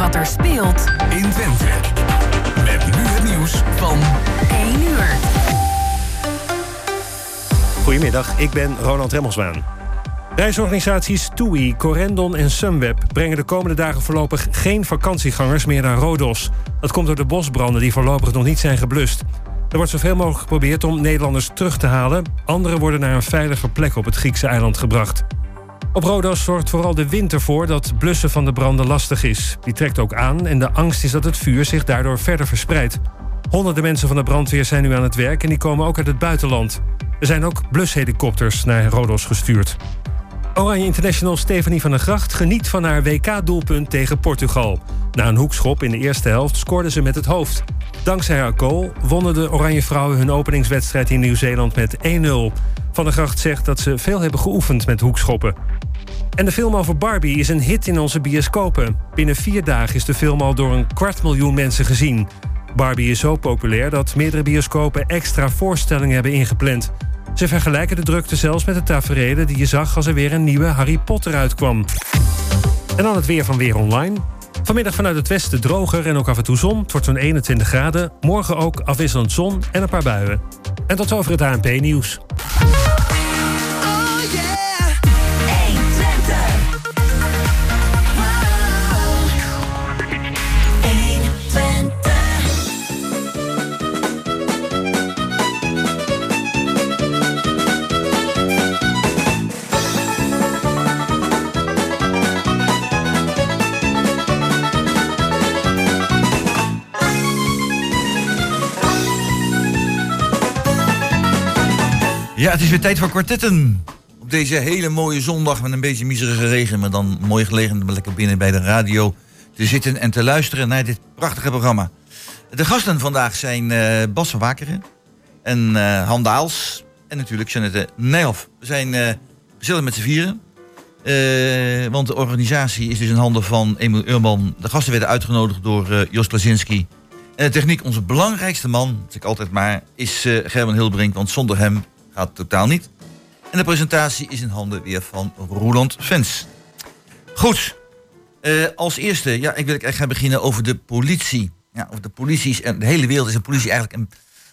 wat er speelt in Twente. Met nu het nieuws van 1 uur. Goedemiddag, ik ben Ronald Remmelswaan. Reisorganisaties TUI, Corendon en Sunweb brengen de komende dagen voorlopig geen vakantiegangers meer naar Rodos. Dat komt door de bosbranden die voorlopig nog niet zijn geblust. Er wordt zoveel mogelijk geprobeerd om Nederlanders terug te halen. Anderen worden naar een veilige plek op het Griekse eiland gebracht. Op Rodos zorgt vooral de wind ervoor dat blussen van de branden lastig is. Die trekt ook aan en de angst is dat het vuur zich daardoor verder verspreidt. Honderden mensen van de brandweer zijn nu aan het werk en die komen ook uit het buitenland. Er zijn ook blushelikopters naar Rodos gestuurd. Oranje International Stephanie van der Gracht geniet van haar WK-doelpunt tegen Portugal. Na een hoekschop in de eerste helft scoorde ze met het hoofd. Dankzij haar goal wonnen de Oranje Vrouwen hun openingswedstrijd in Nieuw-Zeeland met 1-0. Van der Gracht zegt dat ze veel hebben geoefend met hoekschoppen. En de film over Barbie is een hit in onze bioscopen. Binnen vier dagen is de film al door een kwart miljoen mensen gezien. Barbie is zo populair dat meerdere bioscopen extra voorstellingen hebben ingepland. Ze vergelijken de drukte zelfs met de tafereelen die je zag als er weer een nieuwe Harry Potter uitkwam. En dan het weer van Weer Online. Vanmiddag vanuit het westen droger en ook af en toe zon. Het wordt zo'n 21 graden. Morgen ook afwisselend zon en een paar buien. En tot over het ANP-nieuws. Ja, het is weer tijd voor kwartetten. Op deze hele mooie zondag met een beetje miserige regen, maar dan mooi gelegen om lekker binnen bij de radio te zitten en te luisteren naar dit prachtige programma. De gasten vandaag zijn uh, Bas van Wakeren en uh, Han Daals en natuurlijk Jeannette Nijhoff. We zijn uh, met z'n vieren. want de organisatie is dus in handen van Emil Urban. De gasten werden uitgenodigd door Jos Klasinski. En de techniek, onze belangrijkste man, zeg ik altijd maar, is Gerben Hilbrink. Want zonder hem Gaat totaal niet. En de presentatie is in handen weer van Roland Vens. Goed, uh, als eerste, ja, ik wil echt gaan beginnen over de politie. Ja, over de politie is, en de hele wereld is een politie eigenlijk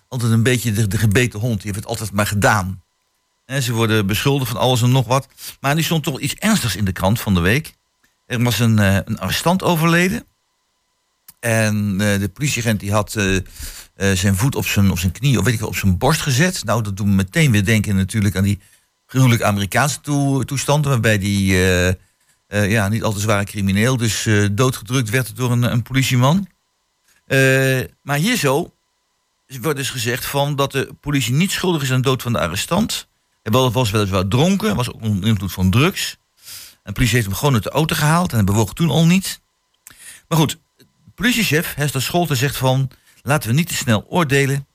altijd een beetje de, de gebeten hond. Die heeft het altijd maar gedaan. En ze worden beschuldigd van alles en nog wat. Maar nu stond toch iets ernstigs in de krant van de week. Er was een, uh, een arrestant overleden. En uh, de politieagent die had uh, zijn voet op zijn, op zijn knie of weet ik wel, op zijn borst gezet. Nou, dat doet me meteen weer denken natuurlijk aan die gruwelijk Amerikaanse toe, toestanden. Waarbij die ja, niet al te zware crimineel dus doodgedrukt werd door een, een politieman. maar hier zo wordt dus gezegd van dat de politie niet schuldig is aan de dood van de arrestant. Hij was weliswaar dronken, was ook onder invloed van drugs. En de politie heeft hem gewoon uit de auto gehaald en hij bewoog toen al niet. Maar goed, politiechef Hester Scholte zegt van... Laten we niet te snel oordelen.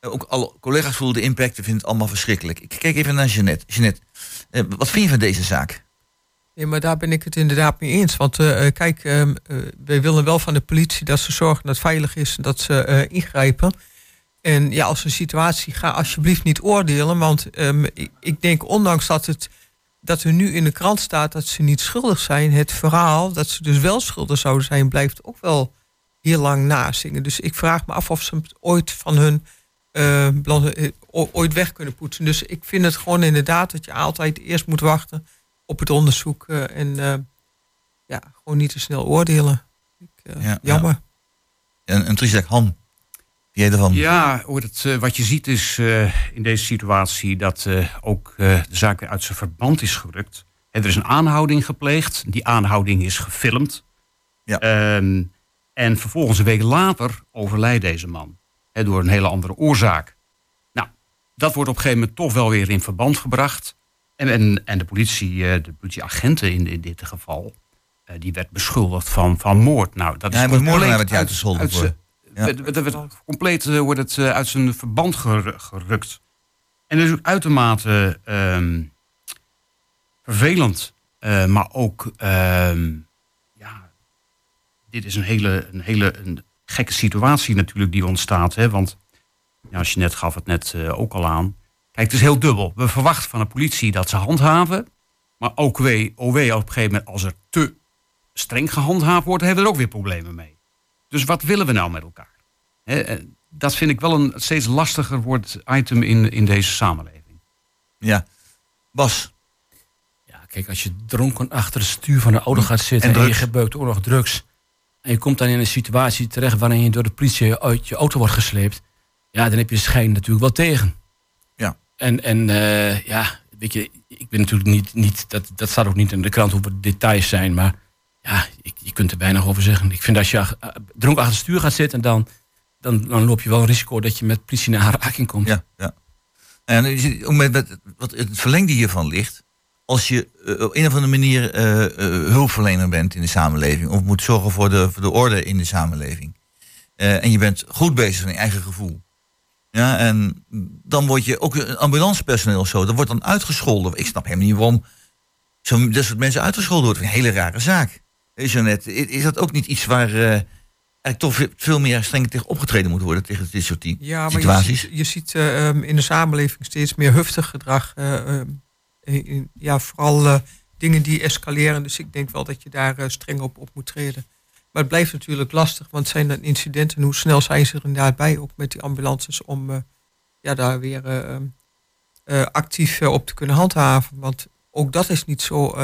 Eh, ook alle collega's voelen de impact, we vinden het allemaal verschrikkelijk. Ik kijk even naar Jeannette. Jeannette, eh, wat vind je van deze zaak? Ja, maar daar ben ik het inderdaad mee eens. Want uh, kijk, uh, wij willen wel van de politie dat ze zorgen dat het veilig is en dat ze ingrijpen. En ja, als een situatie, ga alsjeblieft niet oordelen. Want um, ik denk, ondanks dat, het, dat er nu in de krant staat dat ze niet schuldig zijn, het verhaal dat ze dus wel schuldig zouden zijn, blijft ook wel heel lang nazingen. Dus ik vraag me af of ze het ooit van hun uh, ooit weg kunnen poetsen. Dus ik vind het gewoon inderdaad dat je altijd eerst moet wachten op het onderzoek uh, en uh, ja, gewoon niet te snel oordelen. Ik, ja, jammer. Ja. En, en Trisek Han, jij ervan? Ja, het, wat je ziet is in deze situatie dat ook de zaak weer uit zijn verband is gerukt. En er is een aanhouding gepleegd. Die aanhouding is gefilmd. Ja. Ehm, en vervolgens een week later overlijdt deze man. Door een hele andere oorzaak. Nou, dat wordt op een gegeven moment toch wel weer in verband gebracht. En, en, en de, politie, eh, de politieagenten in, in dit geval, eh, die werd beschuldigd van, van moord. Nou, dat ja, is hij hij uitgescholden voor. Ja. Het, werd compleet uh, wordt het uit zijn verband gerukt. En dat is uitermate uh, vervelend, maar ook ehm, dit is een hele, een hele een gekke situatie natuurlijk die ontstaat. Hè? Want ja, als je net gaf het net ook al aan. Kijk, het is heel dubbel. We verwachten van de politie dat ze handhaven. Maar ook OW op een gegeven moment als er te streng gehandhaafd wordt, hebben we er ook weer problemen mee. Dus wat willen we nou met elkaar? Hè, eh, dat vind ik wel een steeds lastiger wordt item in, in deze samenleving. Ja. Bas, Ja, kijk, als je dronken achter het stuur van de auto gaat zitten En en, je gebruikt ook nog drugs. En je komt dan in een situatie terecht waarin je door de politie uit je auto wordt gesleept. Ja, dan heb je schijn natuurlijk wel tegen. Ja. En, en eh, ja, weet je, ik ben natuurlijk niet, niet dat, dat staat ook niet in de krant hoe de details zijn. Maar ja, je kunt er weinig over zeggen. Ik vind als je eh, dronken achter het stuur gaat zitten, dan, dan, dan loop je wel een risico dat je met politie naar aanraking komt. Ja, ja. En ook met, met wat het verlengde hiervan ligt. Als je eh, op een of andere manier eh, eh, hulpverlener bent in de samenleving. Of moet zorgen voor de, voor de orde in de samenleving. eh, en je bent goed bezig van je eigen gevoel. Ja, en dan word je ook ambulancepersoneel of zo. Dat wordt dan uitgescholden. Ik snap helemaal niet waarom zo'n dat soort mensen uitgescholden worden. Een hele rare zaak. Is, net, is dat ook niet iets waar eh, eigenlijk toch veel- meer streng tegen opgetreden moet worden tegen dit soort die Ja, maar je situaties? ziet, je ziet eh, ehm, in de samenleving steeds meer huftig gedrag. eh, ehm, in- ja, vooral dingen die escaleren. Dus ik denk wel dat je daar streng op, op moet treden. Maar het blijft natuurlijk lastig, want zijn er incidenten? Hoe snel zijn ze er inderdaad bij, ook met die ambulances, om ja, daar weer eh, ehm, eh, actief op te kunnen handhaven? Want ook dat is niet zo,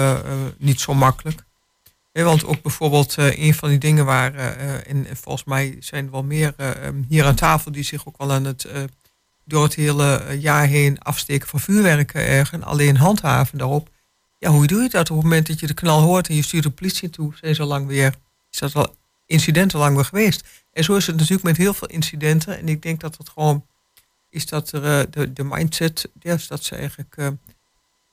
niet zo makkelijk. Want ook bijvoorbeeld eh, een van die dingen waar, eh, eh, en, en volgens mij zijn er wel meer eh, ehm, hier aan tafel die zich ook wel aan het door het hele jaar heen afsteken van vuurwerk eh, erg en alleen handhaven daarop. Ja, hoe doe je dat op het moment dat je de knal hoort en je stuurt de politie toe? Zijn zo lang weer, is dat al incidenten lang weer geweest? En zo is het natuurlijk met heel veel incidenten. En ik denk dat het gewoon is dat er de, de mindset, ja, is dat ze eigenlijk,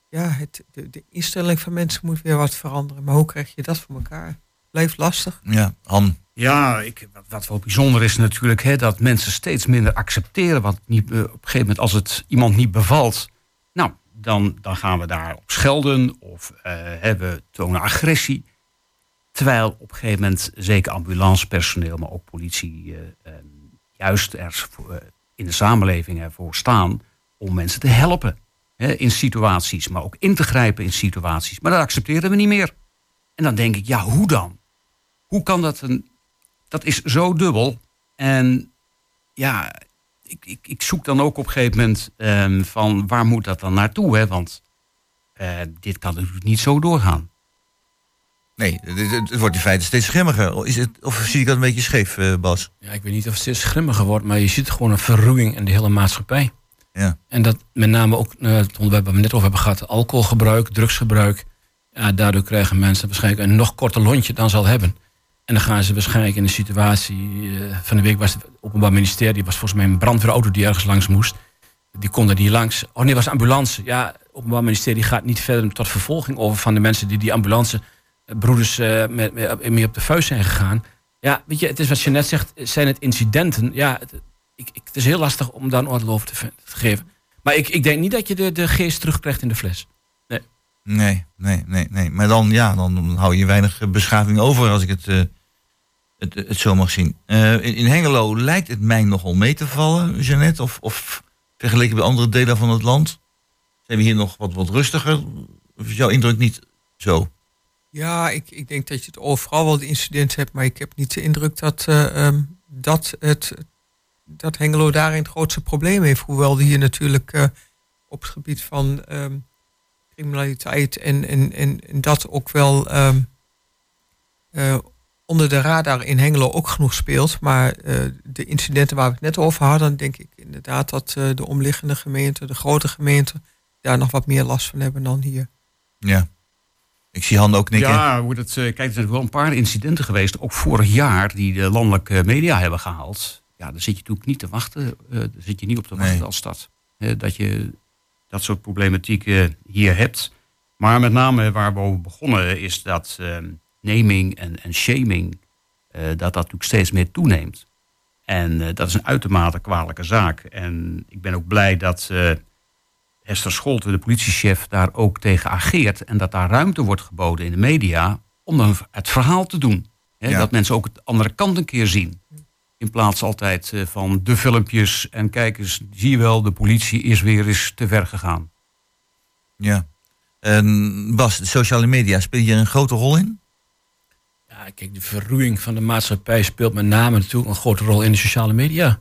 ja, het, de, de instelling van mensen moet weer wat veranderen. Maar hoe krijg je dat voor elkaar? Blijft lastig. Ja, Han. Ja, ik, wat, wat wel bijzonder is natuurlijk hè, dat mensen steeds minder accepteren. Want niet, eh, op een gegeven moment, als het iemand niet bevalt, nou, dan, dan gaan we daarop schelden of eh, hebben we tonen agressie. Terwijl op een gegeven moment zeker ambulancepersoneel, maar ook politie, eh, eh, juist er eh, in de samenleving ervoor staan om mensen te helpen. Hè, in situaties, maar ook in te grijpen in situaties. Maar dat accepteren we niet meer. En dan denk ik, ja, hoe dan? Hoe kan dat een. Dat is zo dubbel. En ja, ik, ik, ik zoek dan ook op een gegeven moment ehm, van waar moet dat dan naartoe? Hè? Want eh, dit kan natuurlijk niet zo doorgaan. Nee, het, wordt in feite steeds schimmiger. Is het, of zie ik dat een beetje scheef, eh, Bas? Ja, ik weet niet of het steeds grimmiger wordt, maar je ziet gewoon een verruwing in de hele maatschappij. Ja. En dat met name ook eh, het onderwerp waar we net over hebben gehad, alcoholgebruik, drugsgebruik. Ja, daardoor krijgen mensen waarschijnlijk een nog korter lontje dan ze al hebben. En dan gaan ze waarschijnlijk in de situatie. eh, van de week was het Openbaar Ministerie, was volgens mij een brandweerauto die ergens langs moest. Die kon er niet langs. Oh nee, was een ambulance. Ja, het Openbaar Ministerie gaat niet verder tot vervolging over van de mensen die die ambulance eh, broeders eh, met, mee op de vuist zijn gegaan. Ja, weet je, het is wat je net zegt, zijn het incidenten. Ja, ik, ik, het is heel lastig om daar een oordeel over te, ve- te geven. Maar ik, ik denk niet dat je de, de geest terugkrijgt in de fles. Nee, nee, nee, nee. Maar dan, ja, dan hou je weinig eh, beschaving over als ik het, eh, het, het zo mag zien. Eh, in, in Hengelo lijkt het mij nogal mee te vallen, Jeannette. Of, of vergeleken bij andere delen van het land. Zijn we hier nog wat, wat rustiger? Of is jouw indruk niet zo? Ja, ik, ik denk dat je het overal wel de incidenten hebt, maar ik heb niet de indruk dat, eh, ehm, dat, het, dat Hengelo daarin het grootste probleem heeft. Hoewel die hier natuurlijk eh, op het gebied van ehm, criminaliteit en, en, en, en dat ook wel ehm, eh, onder de radar in Hengelo ook genoeg speelt. Maar eh, de incidenten waar we het net over hadden, denk ik inderdaad dat de omliggende gemeenten, de grote gemeenten, daar nog wat meer last van hebben dan hier. Ja. Ik zie handen ook knikken. Ja, hoe dat, eh, kijk, er zijn wel een paar incidenten geweest, ook vorig jaar, die de landelijke media hebben gehaald. Ja, daar zit je natuurlijk niet te wachten. eh, daar zit je niet op te wachten Nee. als stad. Dat je dat soort problematiek eh, hier hebt. Maar met name waar we over begonnen is dat eh, naming en, en shaming, eh, dat dat natuurlijk steeds meer toeneemt. En eh, dat is een uitermate kwalijke zaak. En ik ben ook blij dat eh, Hester Scholte, de politiechef, daar ook tegen ageert. En dat daar ruimte wordt geboden in de media om dan het verhaal te doen. Ja. Dat mensen ook de andere kant een keer zien. In plaats altijd eh, van de filmpjes en kijk eens, zie je wel, de politie is weer eens te ver gegaan. Ja. En Bas, de sociale media, speel je hier een grote rol in? kijk, de verruwing van de maatschappij speelt met name natuurlijk een grote rol in de sociale media.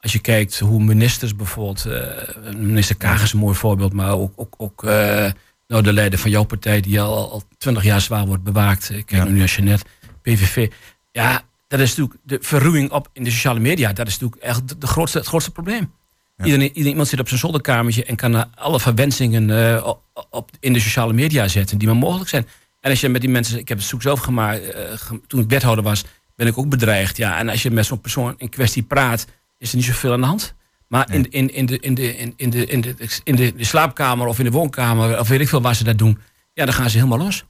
Als je kijkt hoe ministers bijvoorbeeld, eh, minister Kaag is een mooi voorbeeld, maar ook, ook, ook eh, nou, de leider van jouw partij die al, al 20 jaar zwaar wordt bewaakt. Ik kijk Ja. nu naar Jeanette, PVV. Ja, dat is natuurlijk de verruwing op in de sociale media. Dat is natuurlijk echt de, grootste, het grootste probleem. Iedereen, iedereen, iemand zit op zijn zolderkamertje en kan eh, alle verwensingen eh, op, in de sociale media zetten die maar mogelijk zijn. En als je met die mensen, ik heb het zoek zelf gemaakt, eh, toen ik wethouder was, ben ik ook bedreigd. Ja, en als je met zo'n persoon in kwestie praat, is er niet zoveel aan de hand. Maar in, in, in, de, in, de, in, in, de, in, de, in de, de slaapkamer of in de woonkamer, of weet ik veel waar ze dat doen, ja, dan gaan ze helemaal los.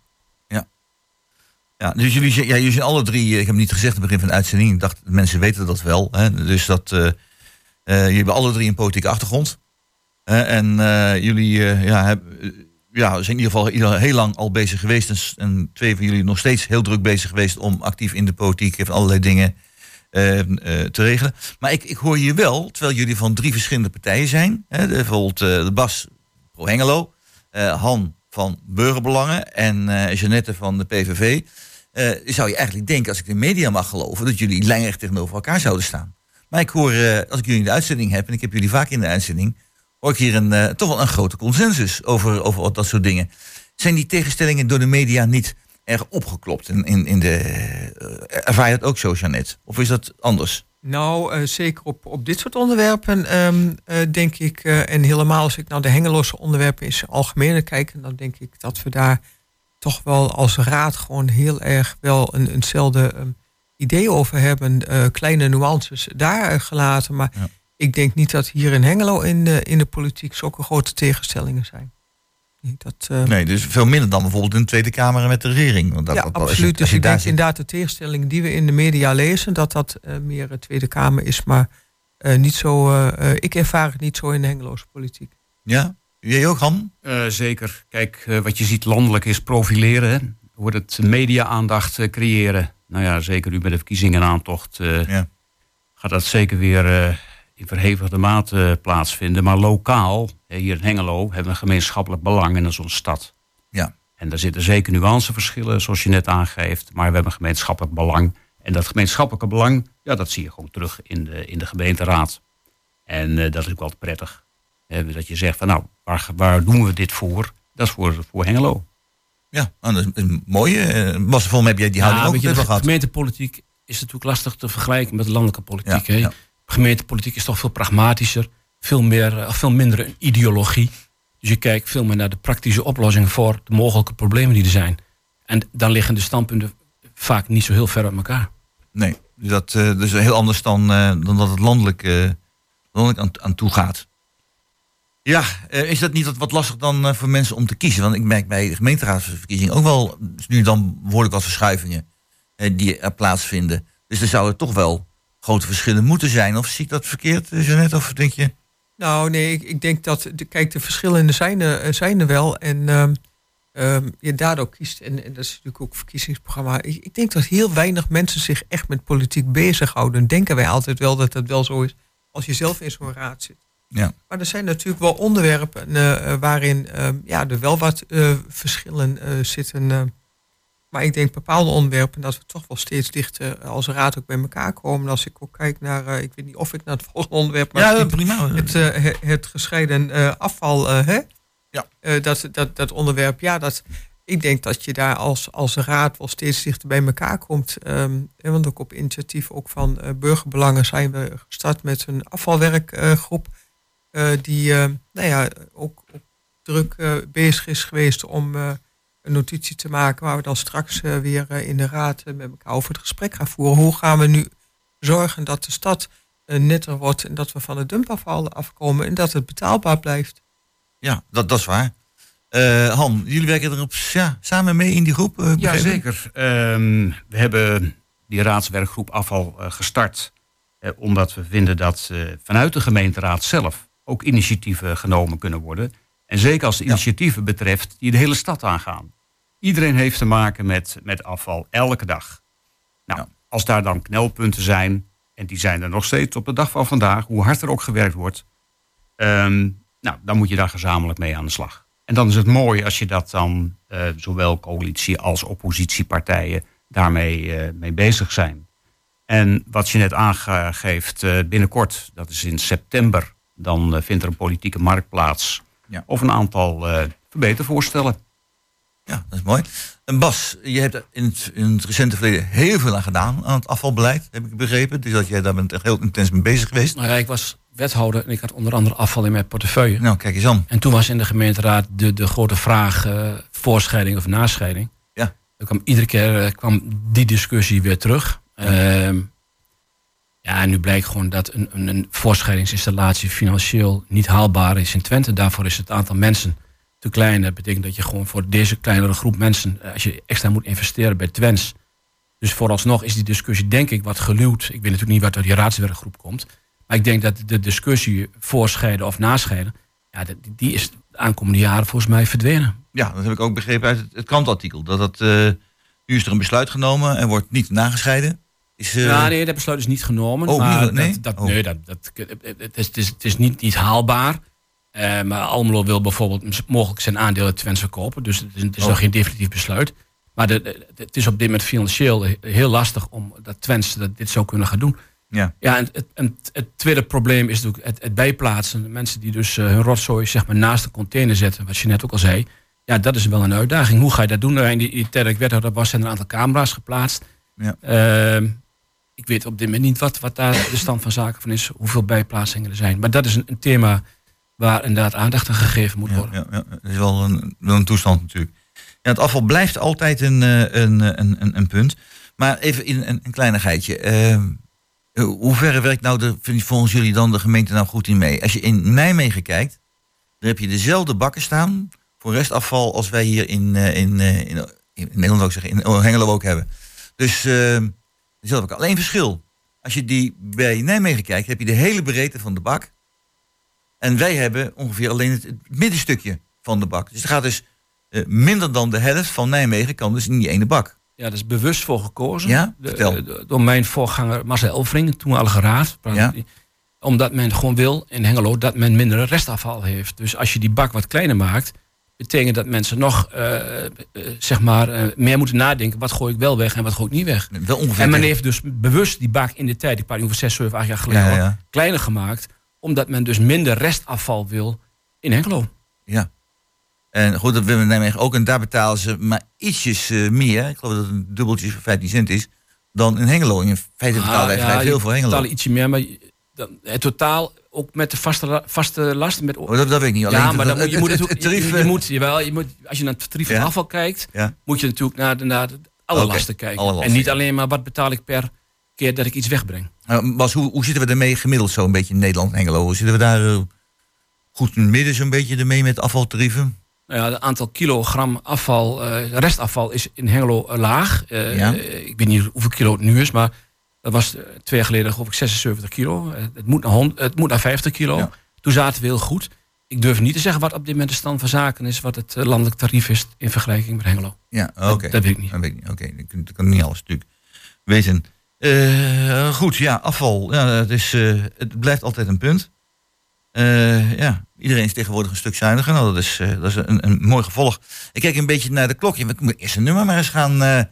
Ja, dus jullie, ja, jullie zijn alle drie, eh, ik heb niet gezegd aan het begin van de uitzending, ik dacht, mensen weten dat wel. Hè? Dus dat, eh, eh, jullie alle drie een politieke achtergrond. En jullie ja, hebben, ja, zijn in ieder geval heel lang al bezig geweest. En, twee van jullie nog steeds heel druk bezig geweest om actief in de politiek en allerlei dingen te regelen. Maar ik, ik hoor je wel, terwijl jullie van drie verschillende partijen zijn. Hè? Bijvoorbeeld de Bas pro Hengelo, Han van Burgerbelangen en Jeannette van de PVV. Eh, zou je eigenlijk denken, als ik de media mag geloven, dat jullie lijnrecht tegenover elkaar zouden staan. Maar ik hoor, eh, als ik jullie in de uitzending heb, en ik heb jullie vaak in de uitzending, hoor ik hier een, eh, toch wel een grote consensus over, over dat soort dingen. Zijn die tegenstellingen door de media niet erg opgeklopt? In, in, in de, ervaar je dat ook zo, Jeannette? Of is dat anders? Nou, zeker op, op dit soort onderwerpen ehm, eh, denk ik, en helemaal als ik naar de hengeloze onderwerpen in zijn algemene kijk, dan denk ik dat we daar toch wel als raad gewoon heel erg wel een, eenzelfde ehm, idee over hebben. Eh, kleine nuances daar gelaten, maar Ja. ik denk niet dat hier in Hengelo in de, in de politiek zulke grote tegenstellingen zijn. Nee, Dat, eh, Nee, dus veel minder dan bijvoorbeeld in de Tweede Kamer en met de regering. Want dat, ja, dat- als je- absoluut. Dus ik denk zit- inderdaad de tegenstelling die we in de media lezen, dat dat eh, meer de Tweede Kamer is, maar niet zo. ik ervaar het niet zo in de Hengeloze politiek. Ja? Jij ook, Han? Eh, zeker. Kijk, eh, wat je ziet landelijk is profileren. hè. Wordt het media-aandacht eh, creëren. Nou ja, zeker nu met de verkiezingen in aantocht Ja. gaat dat zeker weer in verhevigde mate plaatsvinden. Maar lokaal, hier in Hengelo, hebben we een gemeenschappelijk belang in zo'n stad. Ja. En daar zitten zeker nuanceverschillen, zoals je net aangeeft. Maar we hebben een gemeenschappelijk belang. En dat gemeenschappelijke belang, ja, dat zie je gewoon terug in de, in de gemeenteraad. En dat is ook wel prettig. Hè, dat je zegt van nou, waar, waar doen we dit voor? Dat is voor, voor Hengelo. Ja, nou, dat is een mooie. eh, volgens mij heb jij die houding Ja, ook je, de gehad. gemeentepolitiek is natuurlijk lastig te vergelijken met de landelijke politiek. Ja, hè. ja. Gemeentepolitiek is toch veel pragmatischer, veel, meer, eh, veel minder een ideologie. Dus je kijkt veel meer naar de praktische oplossingen voor de mogelijke problemen die er zijn. En dan liggen de standpunten vaak niet zo heel ver uit elkaar. Nee, dus dat, eh, dat is heel anders dan, eh, dan dat het landelijk, landelijk aan, aan toe gaat. Ja, eh, is dat niet wat, lastig dan eh, voor mensen om te kiezen? Want ik merk bij de gemeenteraadsverkiezingen ook wel dus nu dan behoorlijk wat verschuivingen eh, die er plaatsvinden. Dus er zouden toch wel grote verschillen moeten zijn. Of zie ik dat verkeerd, Jeannette? Of denk je? Nou, nee, ik, ik denk dat. De, kijk, de verschillen zijn er, zijn er wel. En ehm, ehm, je daardoor kiest. En, dat is natuurlijk ook verkiezingsprogramma. Ik, ik denk dat heel weinig mensen zich echt met politiek bezighouden. Denken wij altijd wel dat dat wel zo is. Als je zelf in zo'n raad zit. Ja. Maar er zijn natuurlijk wel onderwerpen eh, eh, waarin ehm, ja, er wel wat eh, verschillen eh, zitten. eh. maar ik denk bepaalde onderwerpen dat we toch wel steeds dichter als raad ook bij elkaar komen. Als ik ook kijk naar, eh, ik weet niet of ik naar het volgende onderwerp maar Ja, prima. het, eh, he- het gescheiden eh, afval, eh, hè? Ja. Eh, dat, dat, dat onderwerp, ja, dat, ik denk dat je daar als, als raad wel steeds dichter bij elkaar komt. Ehm, want ook op initiatief ook van eh, burgerbelangen zijn we gestart met een afvalwerkgroep. eh, die eh, nou ja, ook, ook druk eh, bezig is geweest om eh, een notitie te maken waar we dan straks eh, weer eh, in de raad eh, met elkaar over het gesprek gaan voeren. Hoe gaan we nu zorgen dat de stad eh, netter wordt en dat we van het dumpafval afkomen en dat het betaalbaar blijft. Ja, dat, dat is waar. Eh, Han, jullie werken erop ja, samen mee in die groep? eh, Ja, zeker. Ehm, we hebben die raadswerkgroep afval eh, gestart. eh, omdat we vinden dat eh, vanuit de gemeenteraad zelf ook initiatieven genomen kunnen worden. En zeker als Ja. initiatieven betreft die de hele stad aangaan. Iedereen heeft te maken met, met afval, elke dag. Nou, Ja. als daar dan knelpunten zijn, en die zijn er nog steeds op de dag van vandaag, hoe hard er ook gewerkt wordt, ehm, nou, dan moet je daar gezamenlijk mee aan de slag. En dan is het mooi als je dat dan, eh, zowel coalitie als oppositiepartijen, daarmee eh, mee bezig zijn. En wat je net aangeeft, eh, binnenkort, dat is in september, dan eh, vindt er een politieke markt plaats. Ja. Of een aantal eh, verbetervoorstellen. Ja, dat is mooi. En Bas, je hebt in het, in het recente verleden heel veel aan gedaan aan het afvalbeleid, heb ik begrepen. Dus dat jij daar bent echt heel intens mee bezig geweest. Nou ja, ik was wethouder en ik had onder andere afval in mijn portefeuille. Nou, kijk eens aan. En toen was in de gemeenteraad de, de grote vraag eh, voorscheiding of nascheiding. Ja. Er kwam, iedere keer eh, kwam die discussie weer terug. Ehm, ja, en nu blijkt gewoon dat een, een, een voorscheidingsinstallatie financieel niet haalbaar is in Twente. Daarvoor is het aantal mensen te klein. Dat betekent dat je gewoon voor deze kleinere groep mensen, eh, als je extra moet investeren bij Twens. Dus vooralsnog is die discussie denk ik wat geluwd. Ik weet natuurlijk niet wat uit die raadswerkgroep komt. Maar ik denk dat de discussie voorscheiden of nascheiden, ja, die is de aankomende jaren volgens mij verdwenen. Ja, dat heb ik ook begrepen uit het, het krantartikel. Dat dat, eh, nu is er een besluit genomen en wordt niet nagescheiden. Is, eh, ja, nee, dat besluit is niet genomen. Oh, maar nee? Dat, dat, Oh. nee, dat, dat, het, is, het, is, het is niet, niet haalbaar. Eh, maar Almelo wil bijvoorbeeld mogelijk zijn aandeel uit Twents verkopen. Dus het is, het is Oh. nog geen definitief besluit. Maar de, de- het is op dit moment financieel heel lastig om dat Twents dat dit zou kunnen gaan doen. Ja. Ja, en het, en het tweede probleem is natuurlijk het, het bijplaatsen. De mensen die dus eh, hun rotzooi zeg maar, naast de container zetten, wat je net ook al zei. Ja, dat is wel een uitdaging. Hoe ga je dat doen? Nou, In die, die wethouder was, zijn er een aantal camera's geplaatst. Ja. Ehm, ik weet op dit moment niet wat, wat daar de stand van zaken van is, hoeveel bijplaatsingen er zijn. Maar dat is een, een thema waar inderdaad aandacht aan gegeven moet Ja, worden. ja, ja, dat is wel een, wel een toestand natuurlijk. Ja, het afval blijft altijd een, eh, een, een, een, punt. Maar even in een, een kleinigheidje. Eh, hoe ver werkt nou de, volgens jullie dan de gemeente nou goed in mee? Als je in Nijmegen kijkt, dan heb je dezelfde bakken staan voor restafval als wij hier in, eh, in, in, in Nederland ook zeggen, in Hengelo ook hebben. Dus eh. Alleen verschil. Als je die bij Nijmegen kijkt, heb je de hele breedte van de bak. En wij hebben ongeveer alleen het, het middenstukje van de bak. Dus er gaat dus eh, minder dan de helft van Nijmegen kan dus in die ene bak. Ja, dat is bewust voor gekozen. Ja? De- de- door mijn voorganger Marcel Elfring, toen al geraad. Ja. Omdat men gewoon wil in Hengelo dat men minder restafval heeft. Dus als je die bak wat kleiner maakt, betekent dat mensen nog eh, eh, zeg maar, eh, meer moeten nadenken. Wat gooi ik wel weg en wat gooi ik niet weg? Wel ongeveer. En men heeft dus bewust die bak in de tijd, ik praat over 6, 7, 8 jaar geleden, Ja, ja, kleiner gemaakt. Omdat men dus minder restafval wil in Hengelo. Ja. En goed, dat willen we Nijmegen ook. En daar betalen ze maar ietsjes meer. Ik geloof dat het een dubbeltje voor 15 cent is. Dan in Hengelo. In feite betalen wij Ah, vrij ja, veel voor Hengelo. betaalt ietsje meer, maar dan, het totaal ook met de vaste, vaste lasten. Met, Oh, dat, dat weet ik niet. Alleen ja, maar dan moet, je, moet het, het, tarief, je, je eh, moet, jawel, je moet, als je naar het tarief van Ja. afval kijkt, Ja. moet je natuurlijk naar, de, naar alle lasten kijken. alle lasten, en niet alleen maar wat betaal ik per keer dat ik iets wegbreng. Nou, Bas, hoe, hoe zitten we ermee gemiddeld zo een beetje in Nederland en Hengelo? Hoe zitten we daar eh, goed in het midden zo'n beetje ermee met afvaltarieven? Nou ja, het aantal kilogram afval, eh, restafval is in Hengelo eh, laag. Eh, Ja. eh, ik weet niet hoeveel kilo het nu is, maar dat was eh, twee jaar geleden geloof ik 76 kilo. Eh, het, moet naar hond- het moet naar 50 kilo. Ja. Toen zaten we heel goed. Ik durf niet te zeggen wat op dit moment de stand van zaken is, wat het eh, landelijk tarief is in vergelijking met Hengelo. Ja, oké. Dat, dat weet ik niet. Dat weet ik niet. Oké, kan- dat kan niet alles natuurlijk weten. Goed, ja, afval. Ja, het, is, het blijft altijd een punt. Ja, iedereen is tegenwoordig een stuk zuiniger. Nou, dat is, dat is een, een mooi gevolg. Ik kijk een beetje naar de klokje. We moeten eerst een nummer maar eens gaan,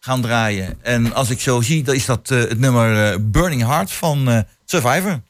gaan draaien. En als ik zo zie, dan is dat eh, het nummer eh, Burning Heart van eh, Survivor.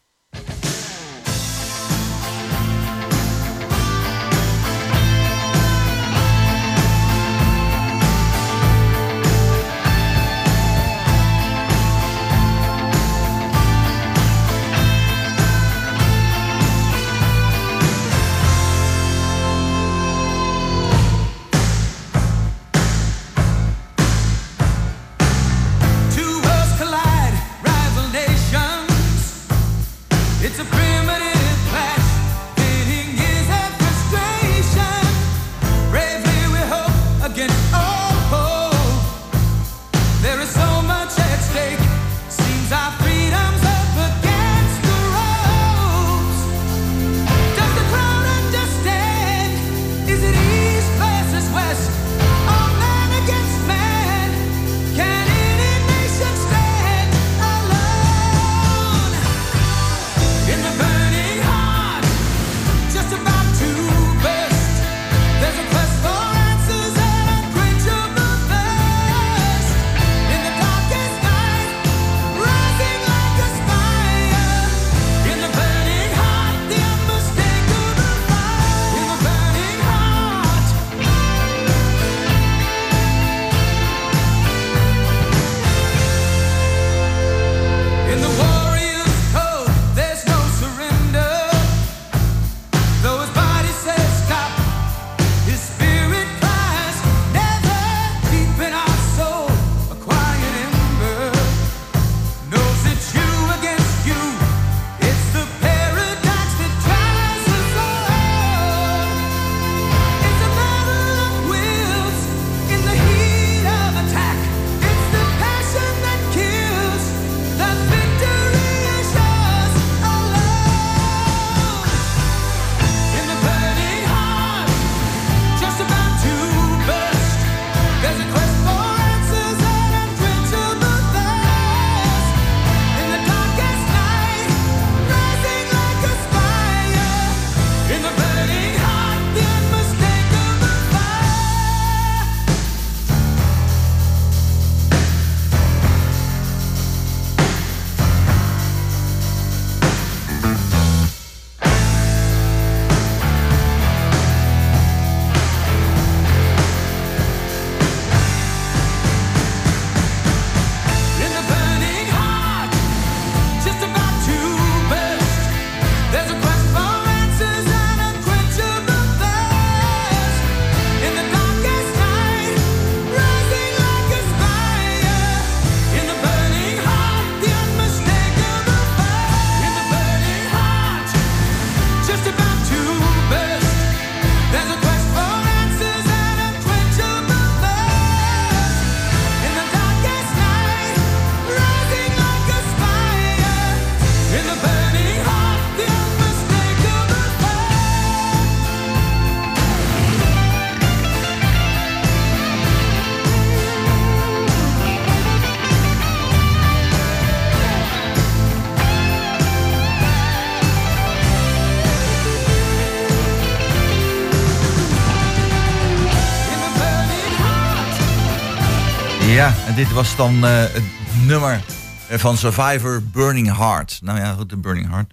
Dit was dan eh, het nummer eh, van Survivor Burning Heart. Nou ja, goed, de Burning Heart.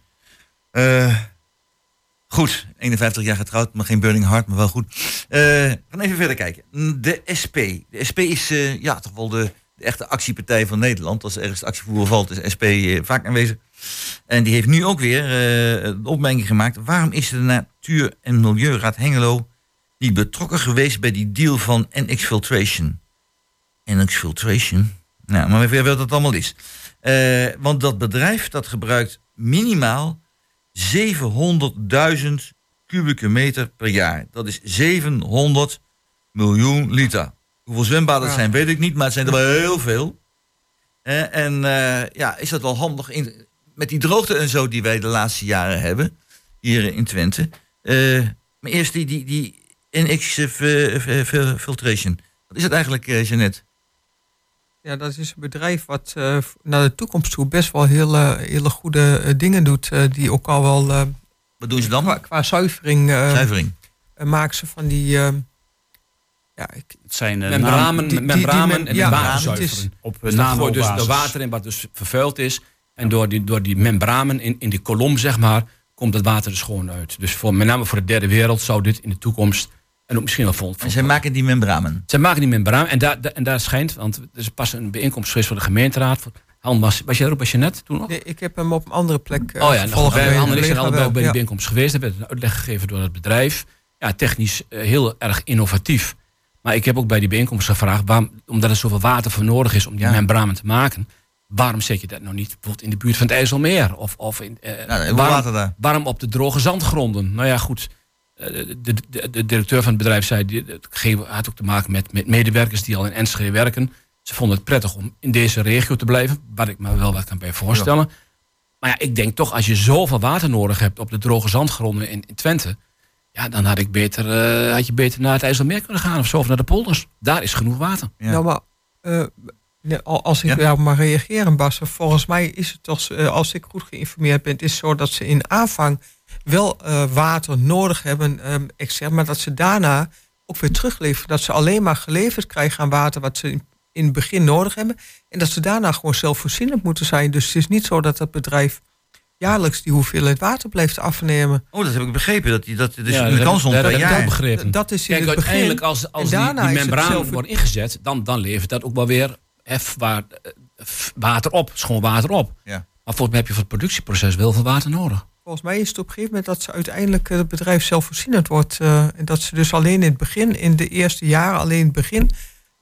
Eh, goed, 51 jaar getrouwd, maar geen Burning Heart, maar wel goed. We gaan even verder kijken. De SP. De SP is ja, toch wel de, de echte actiepartij van Nederland. Als er ergens actievoer valt, is SP vaak aanwezig. En die heeft nu ook weer een opmerking gemaakt. Waarom is de Natuur- en Milieuraad Hengelo niet betrokken geweest bij die deal van NX Filtration? NX Filtration? Nou, maar even wat dat allemaal is. Eh, want dat bedrijf dat gebruikt minimaal 700.000 kubieke meter per jaar. Dat is 700 miljoen liter. Hoeveel zwembaden het zijn, weet ik niet, maar het zijn er wel heel veel. Eh, en eh, ja, is dat wel handig in, met die droogte en zo die wij de laatste jaren hebben, hier in Twente. Maar eerst die, die, die NX fi- fi- fi- Filtration. Wat is het eigenlijk, Jeannette? Ja, dat is een bedrijf wat eh, naar de toekomst toe best wel hele, hele goede eh, dingen doet. eh, die ook al wel eh, Wat doen ze dan? qua, qua zuivering eh, Zuivering. eh, maken ze van die. eh, ja, ik, Het zijn uh, membramen, die- die- en ja, water het zuiveren. is- op Dus gooit dus de water in wat dus vervuild is. En door die, door die membranen in, in die kolom, zeg maar, komt het water er schoon uit. Dus voor, met name voor de derde wereld zou dit in de toekomst, en ook misschien wel vol. En zij maken die membranen. Zij maken die membraan en daar, en daar schijnt, want er is pas een bijeenkomst geweest voor de gemeenteraad. Voor- Han, was, was jij er ook bij Jeannette toen nog? nee, ik heb hem op een andere plek. eh, Oh ja, nog, gevolgd wij, Han een en ik zijn allebei bij de ja. bijeenkomst geweest. Er werd een uitleg gegeven door het bedrijf. Ja, technisch eh, heel erg innovatief. Maar ik heb ook bij die bijeenkomst gevraagd, waarom, omdat er zoveel water voor nodig is om die Ja. membranen te maken. Waarom zet je dat nou niet bijvoorbeeld in de buurt van het IJsselmeer? Of, of in, eh, Nou, veel waarom, water daar. waarom op de droge zandgronden? Nou ja, goed. Eh, De, de, de directeur van het bedrijf zei, die- het had ook te maken met, met medewerkers die al in Enschede werken. Ze vonden het prettig om in deze regio te blijven, waar ik me wel wat kan bij voorstellen. Maar ja, ik denk toch, als je zoveel water nodig hebt op de droge zandgronden in, in Twente, ja, dan had, ik beter, eh, had je beter naar het IJsselmeer kunnen gaan of zo, of naar de polders. Daar is genoeg water. Ja. Nou, maar eh, als ik Ja? daarop mag reageren, Bas, volgens mij is het toch, als ik goed geïnformeerd ben, is het zo dat ze in aanvang wel eh, water nodig hebben, ehm, maar dat ze daarna ook weer terugleveren. Dat ze alleen maar geleverd krijgen aan water wat ze in, in het begin nodig hebben. En dat ze daarna gewoon zelfvoorzienend moeten zijn. Dus het is niet zo dat het bedrijf jaarlijks die hoeveelheid water blijft afnemen. Oh, dat heb ik begrepen. Dat die, dat, dus Ja, de dat kans om dat jaar. begrepen. Dat is in Kijk, het begin. uiteindelijk als, als die, die zelf- worden ingezet, dan, dan levert dat ook wel weer hef, waar, eh, f- water op, schoon water op. Ja. Maar volgens mij heb je voor het productieproces wel veel water nodig. Volgens mij is het op een gegeven moment dat ze uiteindelijk eh, het bedrijf zelfvoorzienend wordt. eh, en dat ze dus alleen in het begin, in de eerste jaren, alleen in het begin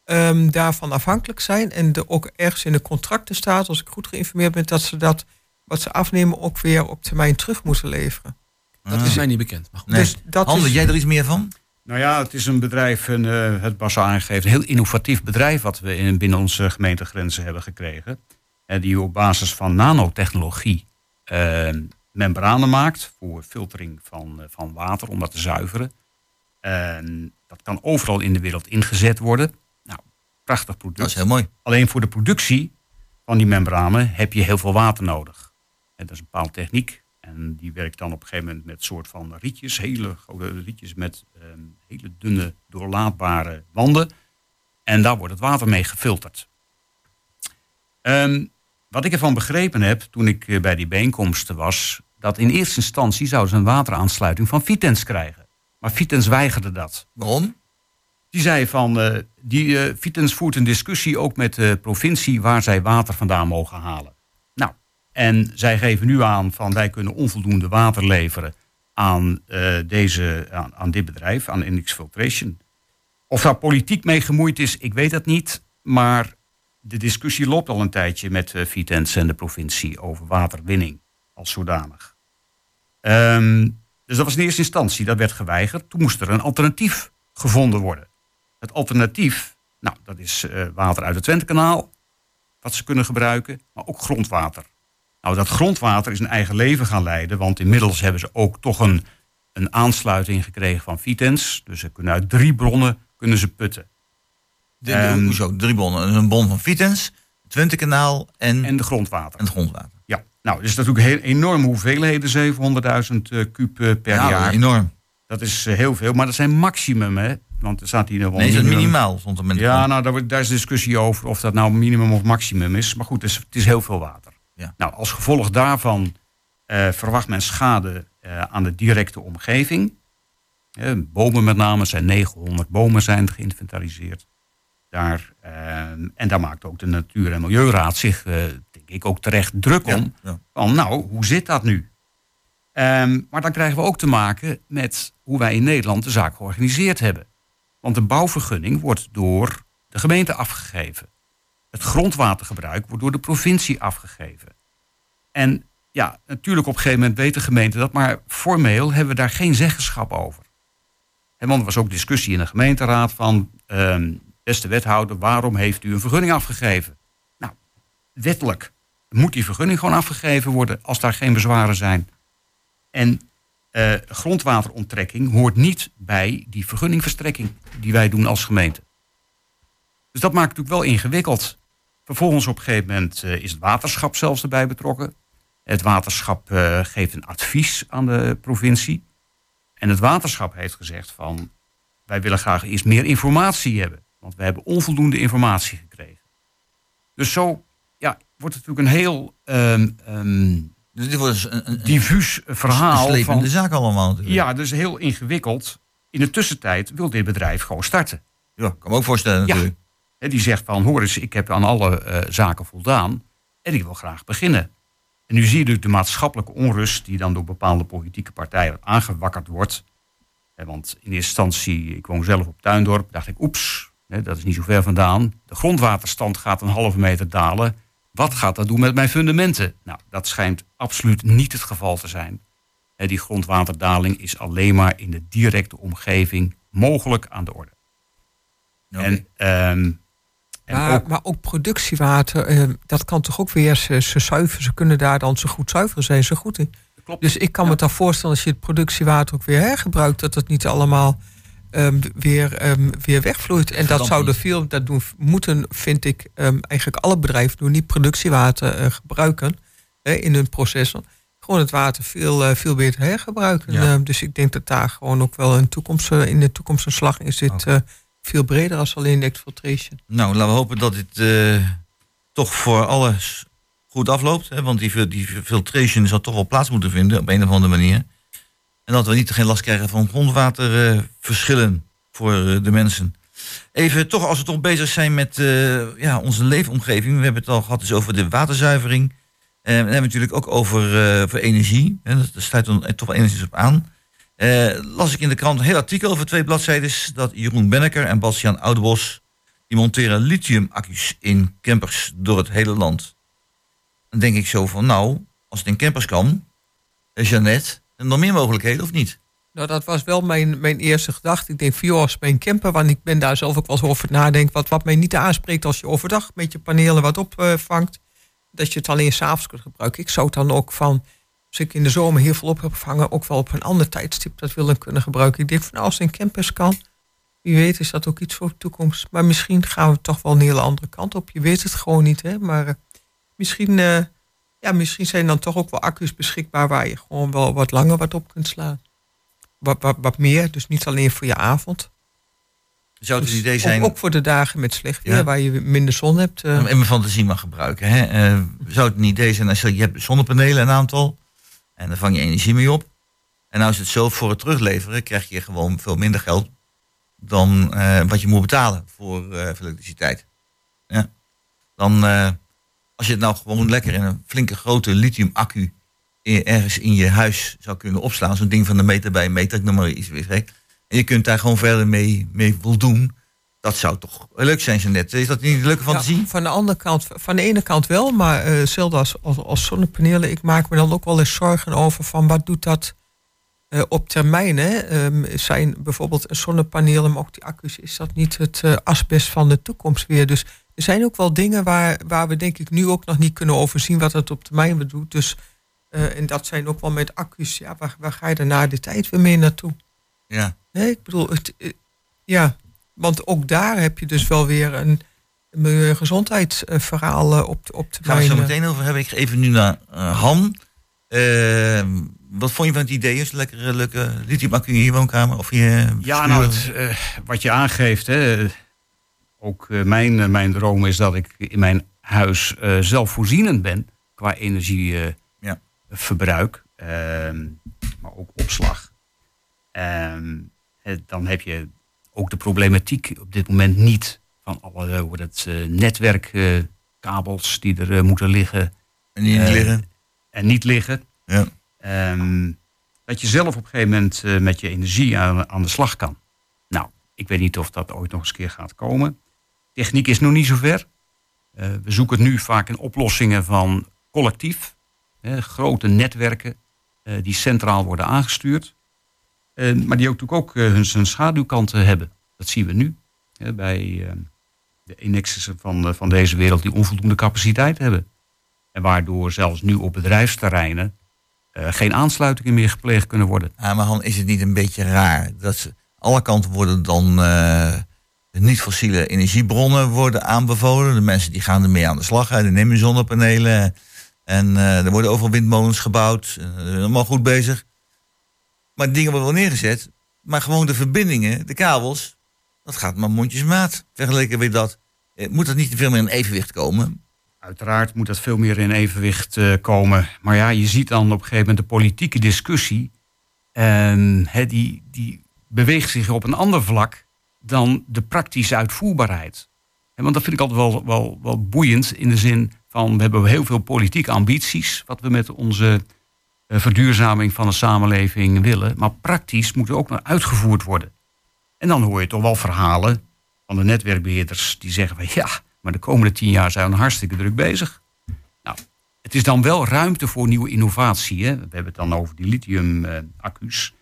ehm, daarvan afhankelijk zijn. En er ook ergens in de contracten staat, als ik goed geïnformeerd ben, dat ze dat wat ze afnemen ook weer op termijn terug moeten leveren. Dat is mij niet bekend. Maar. Nee. Dus dat Handel, is, jij er iets meer van? Nou ja, het is een bedrijf, een, eh, het was al aangegeven, een heel innovatief bedrijf wat we in, binnen onze gemeentegrenzen hebben gekregen. En die op basis van nanotechnologie eh, membranen maakt voor filtering van, eh, van water om dat te zuiveren. En dat kan overal in de wereld ingezet worden. Nou, prachtig product. Dat is heel mooi. Alleen voor de productie van die membranen heb je heel veel water nodig. En dat is een bepaalde techniek. En die werkt dan op een gegeven moment met soort van rietjes, hele grote rietjes met ehm, hele dunne, doorlaatbare wanden. En daar wordt het water mee gefilterd. Ehm, wat ik ervan begrepen heb toen ik eh, bij die bijeenkomsten was, dat in eerste instantie zouden ze een wateraansluiting van Vitens krijgen. Maar Vitens weigerde dat. Waarom? Die zei van, eh, die eh Vitens voert een discussie ook met de provincie waar zij water vandaan mogen halen. Nou, en zij geven nu aan van wij kunnen onvoldoende water leveren aan, deze, aan, aan dit bedrijf, aan NX Filtration. Of daar politiek mee gemoeid is, ik weet dat niet. Maar de discussie loopt al een tijdje met eh, Vitens en de provincie over waterwinning als zodanig. Ehm, dus dat was in eerste instantie, dat werd geweigerd. Toen moest er een alternatief gevonden worden. Het alternatief, nou, dat is eh, water uit het Twentekanaal, wat ze kunnen gebruiken, maar ook grondwater. Nou, dat grondwater is een eigen leven gaan leiden, want inmiddels hebben ze ook toch een, een aansluiting gekregen van Vitens. Dus ze kunnen uit drie bronnen kunnen ze putten. De, hoezo? Drie bronnen. Een bron van Vitens, Twentekanaal en, En de grondwater. en het grondwater. Ja, nou, dat is natuurlijk heel enorme hoeveelheden, 700.000 eh kuub eh, per ja, jaar. enorm. Dat is eh, heel veel, maar dat zijn maximum hè, Want er staat hier nog wel Nee, is het minimaal? Stond er Ja, nou, daar, daar is discussie over of dat nou minimum of maximum is. Maar goed, het is, het is heel veel water. Ja. Nou, als gevolg daarvan verwacht men schade aan de directe omgeving. Bomen met name, zijn 900 bomen zijn geïnventariseerd. Daar, eh, en daar maakt ook de Natuur- en Milieuraad zich, eh, denk ik, ook terecht druk om. ja. Van, nou, hoe zit dat nu? Ehm, maar dan krijgen we ook te maken met hoe wij in Nederland de zaak georganiseerd hebben. Want de bouwvergunning wordt door de gemeente afgegeven. Het grondwatergebruik wordt door de provincie afgegeven. En ja, natuurlijk op een gegeven moment weet de gemeente dat, maar formeel hebben we daar geen zeggenschap over. En want er was ook discussie in de gemeenteraad van, ehm, beste wethouder, waarom heeft u een vergunning afgegeven? Nou, wettelijk moet die vergunning gewoon afgegeven worden als daar geen bezwaren zijn. En eh, grondwateronttrekking hoort niet bij die vergunningverstrekking die wij doen als gemeente. Dus dat maakt natuurlijk wel ingewikkeld. Vervolgens op een gegeven moment eh, is het waterschap zelfs erbij betrokken. Het waterschap eh, geeft een advies aan de provincie. En het waterschap heeft gezegd van... wij willen graag eerst meer informatie hebben. Want we hebben onvoldoende informatie gekregen. Dus zo ja, wordt het natuurlijk een heel ehm, ehm, Dus dit wordt een, een, diffuus verhaal. een Van, slepende zaak allemaal natuurlijk. ja, dus heel ingewikkeld. In de tussentijd wil dit bedrijf gewoon starten. Ja, kan me ook voorstellen Ja. natuurlijk. Hè, die zegt van, hoor eens, ik heb aan alle eh, zaken voldaan en ik wil graag beginnen. En nu zie je dus de maatschappelijke onrust die dan door bepaalde politieke partijen aangewakkerd wordt. Want in eerste instantie, ik woon zelf op Tuindorp, dacht ik, oeps, dat is niet zo ver vandaan. De grondwaterstand gaat een halve meter dalen. Wat gaat dat doen met mijn fundamenten? Nou, dat schijnt absoluut niet het geval te zijn. Die grondwaterdaling is alleen maar in de directe omgeving mogelijk aan de orde. En, ehm, en Maar ook, maar ook productiewater, eh, dat kan toch ook weer ze, ze zuiveren. Ze kunnen daar dan zo goed zuiveren, zijn ze goed in. klopt. Dus ik kan me dan voorstellen als je het productiewater ook weer hergebruikt, dat het niet allemaal ehm, weer, ehm, weer wegvloeit. En dat niet. veel, dat doen, moeten, vind ik, ehm, eigenlijk alle bedrijven doen, niet productiewater eh, gebruiken hè, in hun processen. Gewoon het water veel, eh, veel beter hergebruiken. Ja. Dus ik denk dat daar gewoon ook wel een toekomst, eh, in de toekomst een slag in zit. Veel breder als alleen de exfiltration. Nou, laten we hopen dat dit toch voor alles goed afloopt. Hè? Want die, die filtration zal toch wel plaats moeten vinden op een of andere manier. En dat we niet geen last krijgen van grondwaterverschillen voor eh, de mensen. Even toch, als we toch bezig zijn met eh, ja, onze leefomgeving. We hebben het al gehad dus over de waterzuivering. Eh, we hebben het natuurlijk ook over, voor energie. Hè? Dat sluit dan toch wel enigszins op aan. Las ik in de krant een heel artikel over twee bladzijden. Dat Jeroen Benneker en Bastiaan Oudebos... die monteren lithium-accu's in campers door het hele land. Dan denk ik zo van, nou, als het in campers kan... Jeannette, er nog meer mogelijkheden of niet? Nou, dat was wel mijn, mijn eerste gedachte. Ik denk, joh, als mijn camper, want ik ben daar zelf ook wel eens over nadenken. Wat, wat mij niet aanspreekt als je overdag met je panelen wat opvangt. dat je het alleen s'avonds kunt gebruiken. Ik zou het dan ook van, als ik in de zomer heel veel op heb gevangen, ook wel op een ander tijdstip dat willen kunnen gebruiken. Ik denk van, nou, als het in campers kan, wie weet is dat ook iets voor de toekomst. Maar misschien gaan we toch wel een hele andere kant op. Je weet het gewoon niet, hè. Maar eh, misschien, eh, ja, misschien zijn dan toch ook wel accu's beschikbaar waar je gewoon wel wat langer wat op kunt slaan wat, wat, wat meer. Dus niet alleen voor je avond. Zou het Dus idee zijn... ook, ook voor de dagen met slecht weer, Ja. waar je minder zon hebt. eh. en mijn fantasie mag gebruiken. Hè? Eh, zou het een idee zijn als je, je hebt zonnepanelen een aantal en daar vang je energie mee op. En nou is het zo, voor het terugleveren krijg je gewoon veel minder geld dan eh, wat je moet betalen voor, voor elektriciteit. Ja. Dan, als je het nou gewoon lekker in een flinke grote lithium accu ergens in je huis zou kunnen opslaan, zo'n ding van een meter bij een meter, ik noem maar iets weer gek. En je kunt daar gewoon verder mee, mee voldoen. Dat zou toch leuk zijn, zo net. Is dat niet een leuke fantasie? Ja, van de andere kant, van de ene kant wel, maar eh zelfs als, als, als zonnepanelen, ik maak me dan ook wel eens zorgen over van wat doet dat eh, op termijn. Hè? Ehm, zijn bijvoorbeeld zonnepanelen, maar ook die accu's, is dat niet het eh, asbest van de toekomst weer? Dus er zijn ook wel dingen waar, waar we denk ik nu ook nog niet kunnen overzien wat het op termijn weer doet. Dus, eh, en dat zijn ook wel met accu's, ja, waar, waar ga je er na de tijd weer mee naartoe? Ja. Nee, ik bedoel, het, eh, ja, want ook daar heb je dus wel weer een, een gezondheidsverhaal eh, op, op Gaan we zo meteen over hebben. Ik ga even nu naar Han. Eh, wat vond je van het idee? Is lekker leuke lithium-accu in je woonkamer? Of je, ja, nou, het, uh, wat je aangeeft, hè, ook uh, mijn, mijn droom is dat ik in mijn huis zelfvoorzienend ben qua energieverbruik, ja. Ehm, maar ook opslag. Ehm, dan heb je ook de problematiek op dit moment niet van alle hoe dat, netwerkkabels die er moeten liggen. En niet liggen. En niet liggen. Ja. Um, dat je zelf op een gegeven moment uh, met je energie aan, aan, de slag kan. Nou, ik weet niet of dat ooit nog eens een keer gaat komen. Techniek is nog niet zover. Uh, we zoeken nu vaak in oplossingen van collectief. Grote netwerken uh, die centraal worden aangestuurd. maar die ook, natuurlijk ook hun, schaduwkanten hebben. Dat zien we nu. Bij de Enexen van, van deze wereld die onvoldoende capaciteit hebben. En waardoor zelfs nu op bedrijfsterreinen geen aansluitingen meer gepleegd kunnen worden. Ja, maar is het niet een beetje raar dat ze, alle kanten worden dan niet-fossiele energiebronnen worden aanbevolen. De mensen die gaan ermee aan de slag, hè, die nemen zonnepanelen. En uh, er worden overal windmolens gebouwd. allemaal goed bezig. Maar dingen worden wel neergezet. Maar gewoon de verbindingen, de kabels, dat gaat maar mondjesmaat. Vergeleken met dat. Moet dat niet veel meer in evenwicht komen? Uiteraard moet dat veel meer in evenwicht uh, komen. Maar ja, je ziet dan op een gegeven moment de politieke discussie. En die, die beweegt zich op een ander vlak dan de praktische uitvoerbaarheid. En want dat vind ik altijd wel, wel, wel boeiend in de zin van we hebben heel veel politieke ambities, wat we met onze uh, verduurzaming van de samenleving willen. Maar praktisch moet er ook nog uitgevoerd worden. En dan hoor je toch wel verhalen van de netwerkbeheerders die zeggen van ja, maar de komende tien jaar zijn we hartstikke druk bezig. Nou, het is dan wel ruimte voor nieuwe innovatie. Hè? We hebben het dan over die lithium-accu's.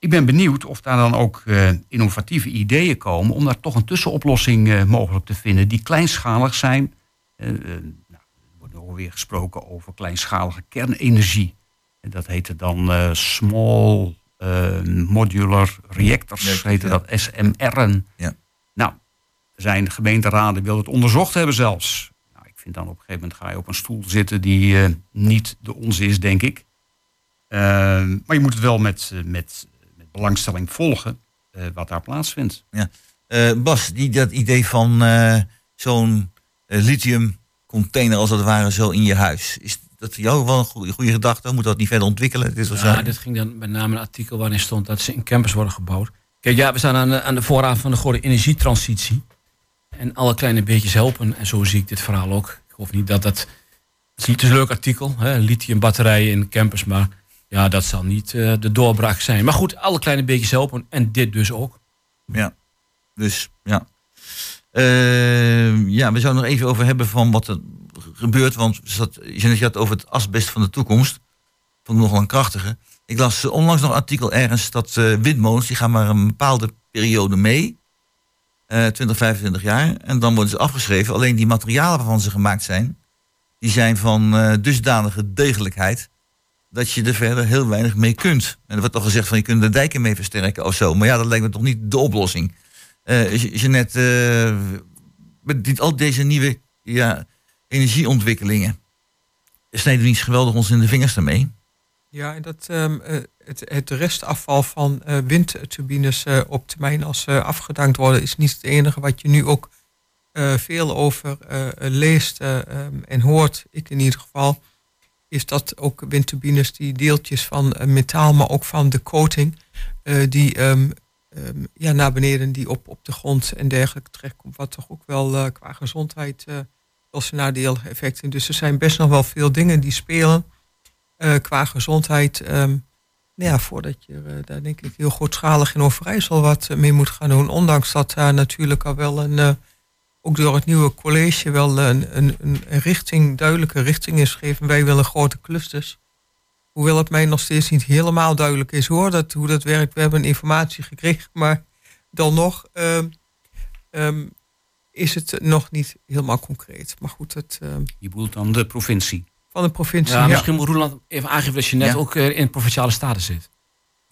Ik ben benieuwd of daar dan ook uh, innovatieve ideeën komen om daar toch een tussenoplossing uh, mogelijk te vinden die kleinschalig zijn. Uh, nou, er wordt nog weer gesproken over kleinschalige kernenergie. En dat heette dan small modular reactors, heette ja. dat SMR'en. Ja. Nou, zijn gemeenteraden wil het onderzocht hebben zelfs. Nou, ik vind dan op een gegeven moment ga je op een stoel zitten die niet de onze is, denk ik. Maar je moet het wel met, met belangstelling volgen wat daar plaatsvindt. Ja. Bas, die, dat idee van zo'n lithium container als het ware zo in je huis. Is dat voor jou wel een goede, goede gedachte? Moet dat niet verder ontwikkelen? Dit ja, dit ging dan met name een artikel waarin stond dat ze in campus worden gebouwd. Kijk, ja, we staan aan de, aan de voorraad van de goede energietransitie. En alle kleine beetjes helpen. En zo zie ik dit verhaal ook. Ik geloof niet dat dat... Het is een leuk artikel, lithiumbatterijen in campus. Maar ja, dat zal niet uh, de doorbraak zijn. Maar goed, alle kleine beetjes helpen. En dit dus ook. Ja, dus ja. Uh, ja, we zouden nog even over hebben van wat er gebeurt. Want je had over het asbest van de toekomst. Vond ik nogal een krachtige. Ik las onlangs nog een artikel ergens dat uh, windmolens... die gaan maar een bepaalde periode mee. 20, eh, 25 jaar. En dan worden ze afgeschreven. Alleen die materialen waarvan ze gemaakt zijn, die zijn van dusdanige degelijkheid dat je er verder heel weinig mee kunt. En er wordt toch gezegd van je kunt de dijken mee versterken of zo. Maar ja, dat lijkt me toch niet de oplossing. Uh, net uh, met al deze nieuwe ja, energieontwikkelingen snijden niet geweldig ons in de vingers daarmee. Ja, en dat um, het, het restafval van uh, windturbines uh, op termijn als uh, afgedankt worden, is niet het enige wat je nu ook veel over leest um, en hoort. Ik in ieder geval. Is dat ook windturbines die deeltjes van metaal, maar ook van de coating, die um, ja, naar beneden, die op, op de grond en dergelijke terechtkomt. Wat toch ook wel qua gezondheid als nadeel effecten. Dus er zijn best nog wel veel dingen die spelen. Uh, qua gezondheid. Um, ja, voordat je uh, daar denk ik heel grootschalig in Overijssel wat mee moet gaan doen. Ondanks dat daar natuurlijk al wel een, uh, ook door het nieuwe college wel een, een, een richting, duidelijke richting is gegeven. Wij willen grote clusters. Hoewel het mij nog steeds niet helemaal duidelijk is hoor, dat, hoe dat werkt. We hebben informatie gekregen, maar dan nog um, um, is het nog niet helemaal concreet. Maar goed, het... Je bedoelt dan de provincie? van de provincie. Ja, misschien moet Roeland even aangeven dat je net ook uh, in provinciale staten zit.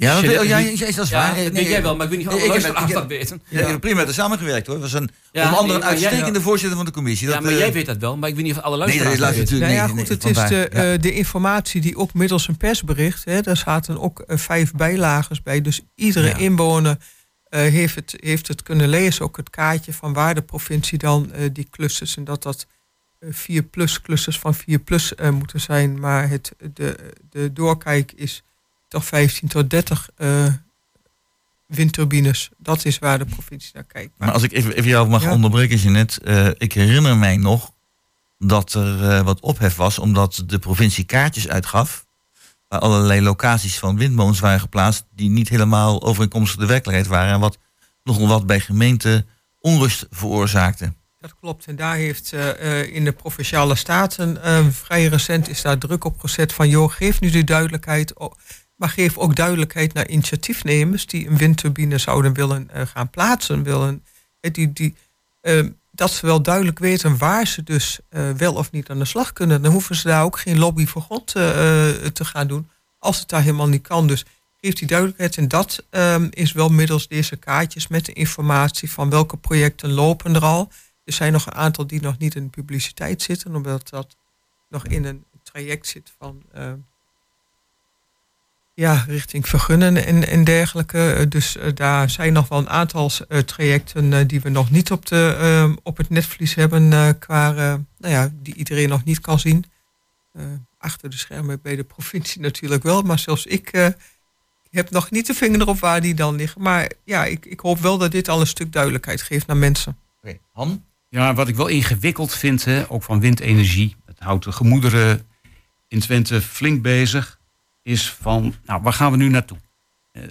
Ja, dat, oh, ja, ja, dat is Ja, waar. dat weet jij wel, maar ik weet niet of Nee, luisteraars dat weten. Ja, ik heb prima met haar samengewerkt hoor. Was een, Ja, onder andere nee, uitstekende voorzitter van de commissie. Ja, Dat, maar eh, jij weet dat wel, maar ik weet niet of alle Nee, luisteraars dat weten. natuurlijk Nou ja, nee, goed, nee, het is de. Ja. eh, de informatie die ook middels een persbericht, hè, daar zaten ook eh, vijf bijlagers bij. Dus iedere Ja. inwoner eh, heeft, het, heeft het kunnen lezen, ook het kaartje van waar de provincie dan eh, die clusters en dat dat eh, 4 plus clusters van 4 plus eh, moeten zijn. Maar het, de, de doorkijk is toch 15 tot 30 eh, windturbines. Dat is waar de provincie naar kijkt. Maar als ik even, even jou mag Ja. onderbreken, Jeanette. eh ik herinner mij nog dat er eh, wat ophef was... omdat de provincie kaartjes uitgaf... waar allerlei locaties van windmolens waren geplaatst... die niet helemaal overeenkomstig de werkelijkheid waren... en wat nogal wat bij gemeenten onrust veroorzaakte. Dat klopt. En daar heeft in de provinciale staten vrij recent is daar druk op gezet van joh, geef nu de duidelijkheid. o- Maar geef ook duidelijkheid naar initiatiefnemers die een windturbine zouden willen eh, gaan plaatsen. Willen, eh, die, die, eh, dat ze wel duidelijk weten waar ze dus eh, wel of niet aan de slag kunnen. Dan hoeven ze daar ook geen lobby voor eh, te gaan doen. Als het daar helemaal niet kan. Dus geef die duidelijkheid. En dat ehm, is wel middels deze kaartjes met de informatie van welke projecten lopen er al. Er zijn nog een aantal die nog niet in de publiciteit zitten, omdat dat nog in een traject zit van eh, ja, richting vergunnen en, en dergelijke. Eh, Dus eh, daar zijn nog wel een aantal eh, trajecten die we nog niet op, de, eh, op het netvlies hebben, qua, nou ja, die iedereen nog niet kan zien. Eh, achter de schermen bij de provincie natuurlijk wel, maar zelfs ik eh, heb nog niet de vinger erop waar die dan liggen. Maar ja, ik, ik hoop wel dat dit al een stuk duidelijkheid geeft naar mensen. Oké, Han? Ja, wat ik wel ingewikkeld vind, hè, ook van windenergie, het houdt de gemoederen in Twente flink bezig, is van, nou, waar gaan we nu naartoe? Eh,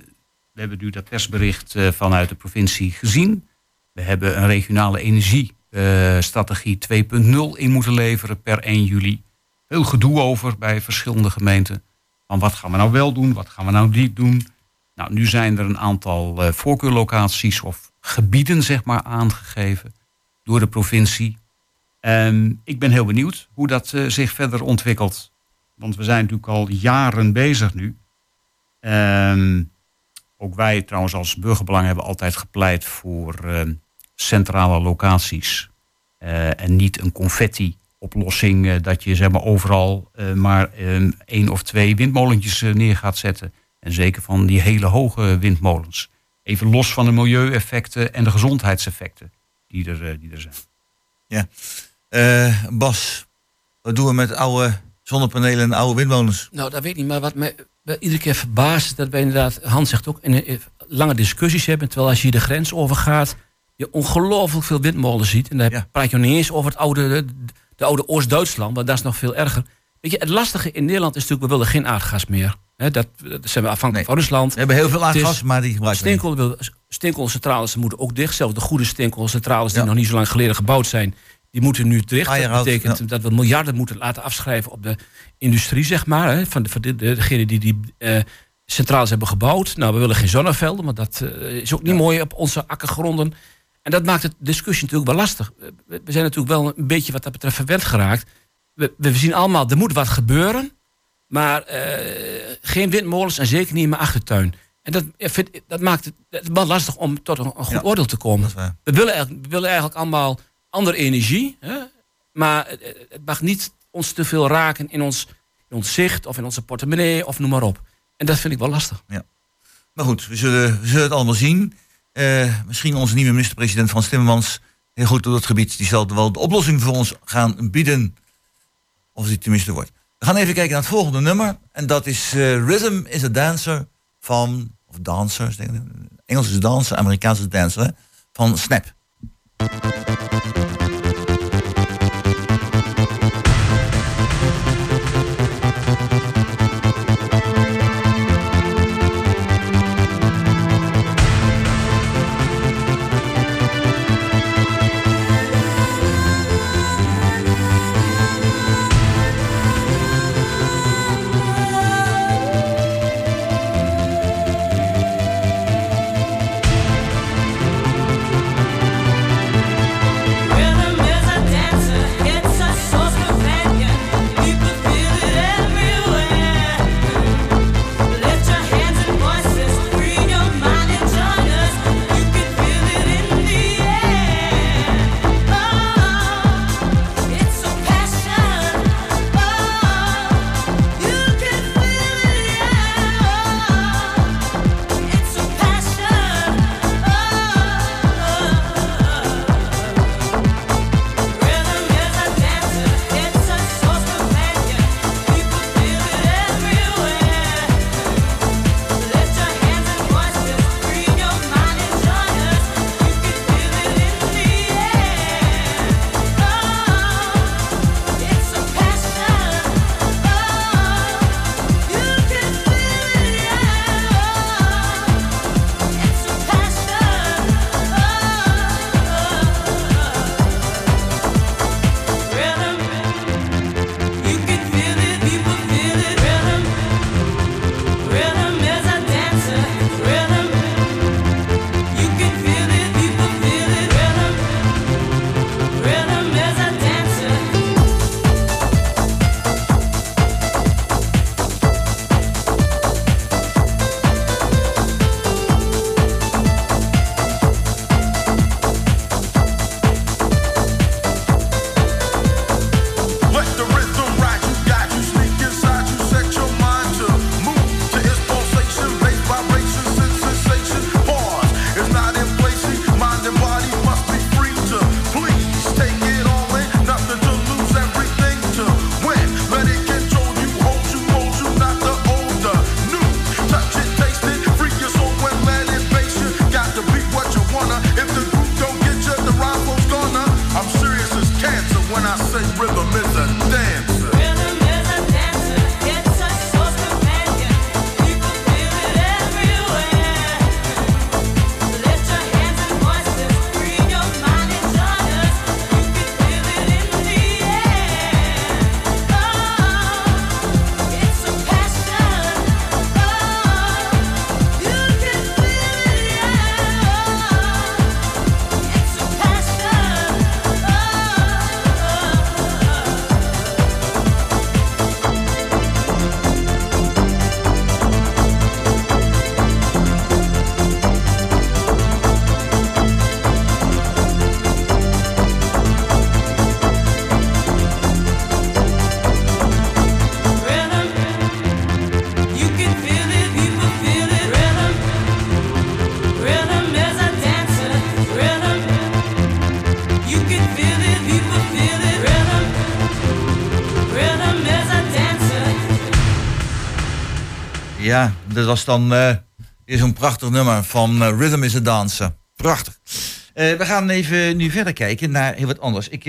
we hebben nu dat persbericht eh, vanuit de provincie gezien. We hebben een regionale energiestrategie 2.0 in moeten leveren per 1 juli. Heel gedoe over bij verschillende gemeenten. Van wat gaan we nou wel doen, wat gaan we nou niet doen? Nou, nu zijn er een aantal eh, voorkeurlocaties of gebieden, zeg maar, aangegeven door de provincie. En ik ben heel benieuwd hoe dat eh, zich verder ontwikkelt. Want we zijn natuurlijk al jaren bezig nu. Ehm, ook wij trouwens als burgerbelang hebben altijd gepleit voor ehm, centrale locaties. Eh, en niet een confetti-oplossing eh, dat je zeg maar, overal eh, maar ehm, één of twee windmolentjes neer gaat zetten. En zeker van die hele hoge windmolens. Even los van de milieueffecten en de gezondheidseffecten die er, die er zijn. Eh, Bas, wat doen we met oude zonnepanelen en oude windmolens? Nou, dat weet ik niet, maar wat mij iedere keer verbaast... is dat wij inderdaad, Hans zegt ook, in, eh, lange discussies hebben... terwijl als je de grens overgaat... je ongelooflijk veel windmolens ziet. En Ja. praat je nog niet eens over het oude, de, de oude Oost-Duitsland... maar dat is nog veel erger. Weet je, het lastige in Nederland is natuurlijk... we willen geen aardgas meer. Dat, dat zijn we afhankelijk Nee. van Rusland. We hebben heel veel aardgas, maar die gebruiken we niet. Steenkoolcentrales moeten ook dicht. Zelfs de goede steenkoolcentrales die Ja. nog niet zo lang geleden gebouwd zijn... die moeten nu dicht. Fire Dat betekent dat we miljarden moeten laten afschrijven op de industrie, zeg maar. Hè, van de, van de, de- degene die die eh, centrales hebben gebouwd. Nou, we willen geen zonnevelden, maar dat eh, is ook niet mooi op onze akkergronden. En dat maakt de discussie natuurlijk wel lastig. We, we zijn natuurlijk wel een beetje wat dat betreft verwend geraakt. We, we zien allemaal, er moet wat gebeuren. Maar eh, geen windmolens en zeker niet in mijn achtertuin. En dat, vind, dat maakt het, wel lastig om tot een, een goed Ja. oordeel te komen. We willen, we willen eigenlijk allemaal andere energie. Hè? Maar het, mag niet ons te veel raken in ons, in ons zicht of in onze portemonnee of noem maar op. En dat vind ik wel lastig. Maar goed, we zullen, we zullen het allemaal zien. Eh, misschien onze nieuwe minister-president Frans Timmermans, heel goed op dat gebied, die zal wel de oplossing voor ons gaan bieden. Of die tenminste wordt. We gaan even kijken naar het volgende nummer. En dat is eh, Rhythm is a Dancer van, of Dancers, denk ik. Engels is dancer, Amerikaans is dancer, hè, van Snap. Música Ja, dat was dan uh, zo'n prachtig nummer van uh, Rhythm is a Dancer. Prachtig. Uh, we gaan even nu verder kijken naar heel wat anders. Ik,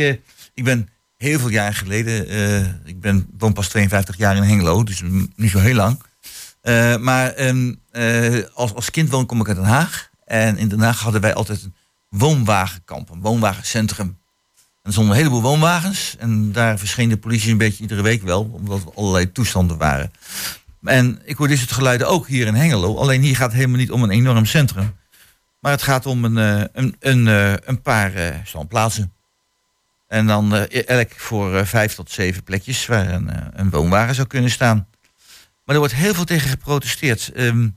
ik ben heel veel jaar geleden, ik ben, woon pas 52 jaar in Hengelo, dus niet zo heel lang. maar um, als, als kind woon kom ik uit Den Haag. En in Den Haag hadden wij altijd een woonwagenkamp, een woonwagencentrum. En er stonden een heleboel woonwagens. En daar verscheen de politie een beetje iedere week wel, omdat er allerlei toestanden waren. En ik hoor dit soort geluiden ook hier in Hengelo. Alleen hier gaat het helemaal niet om een enorm centrum. Maar het gaat om een, eh, een, een, eh, een paar uh, standplaatsen. En dan elk voor vijf tot zeven plekjes waar een, een woonwagen zou kunnen staan. Maar er wordt heel veel tegen geprotesteerd. Um,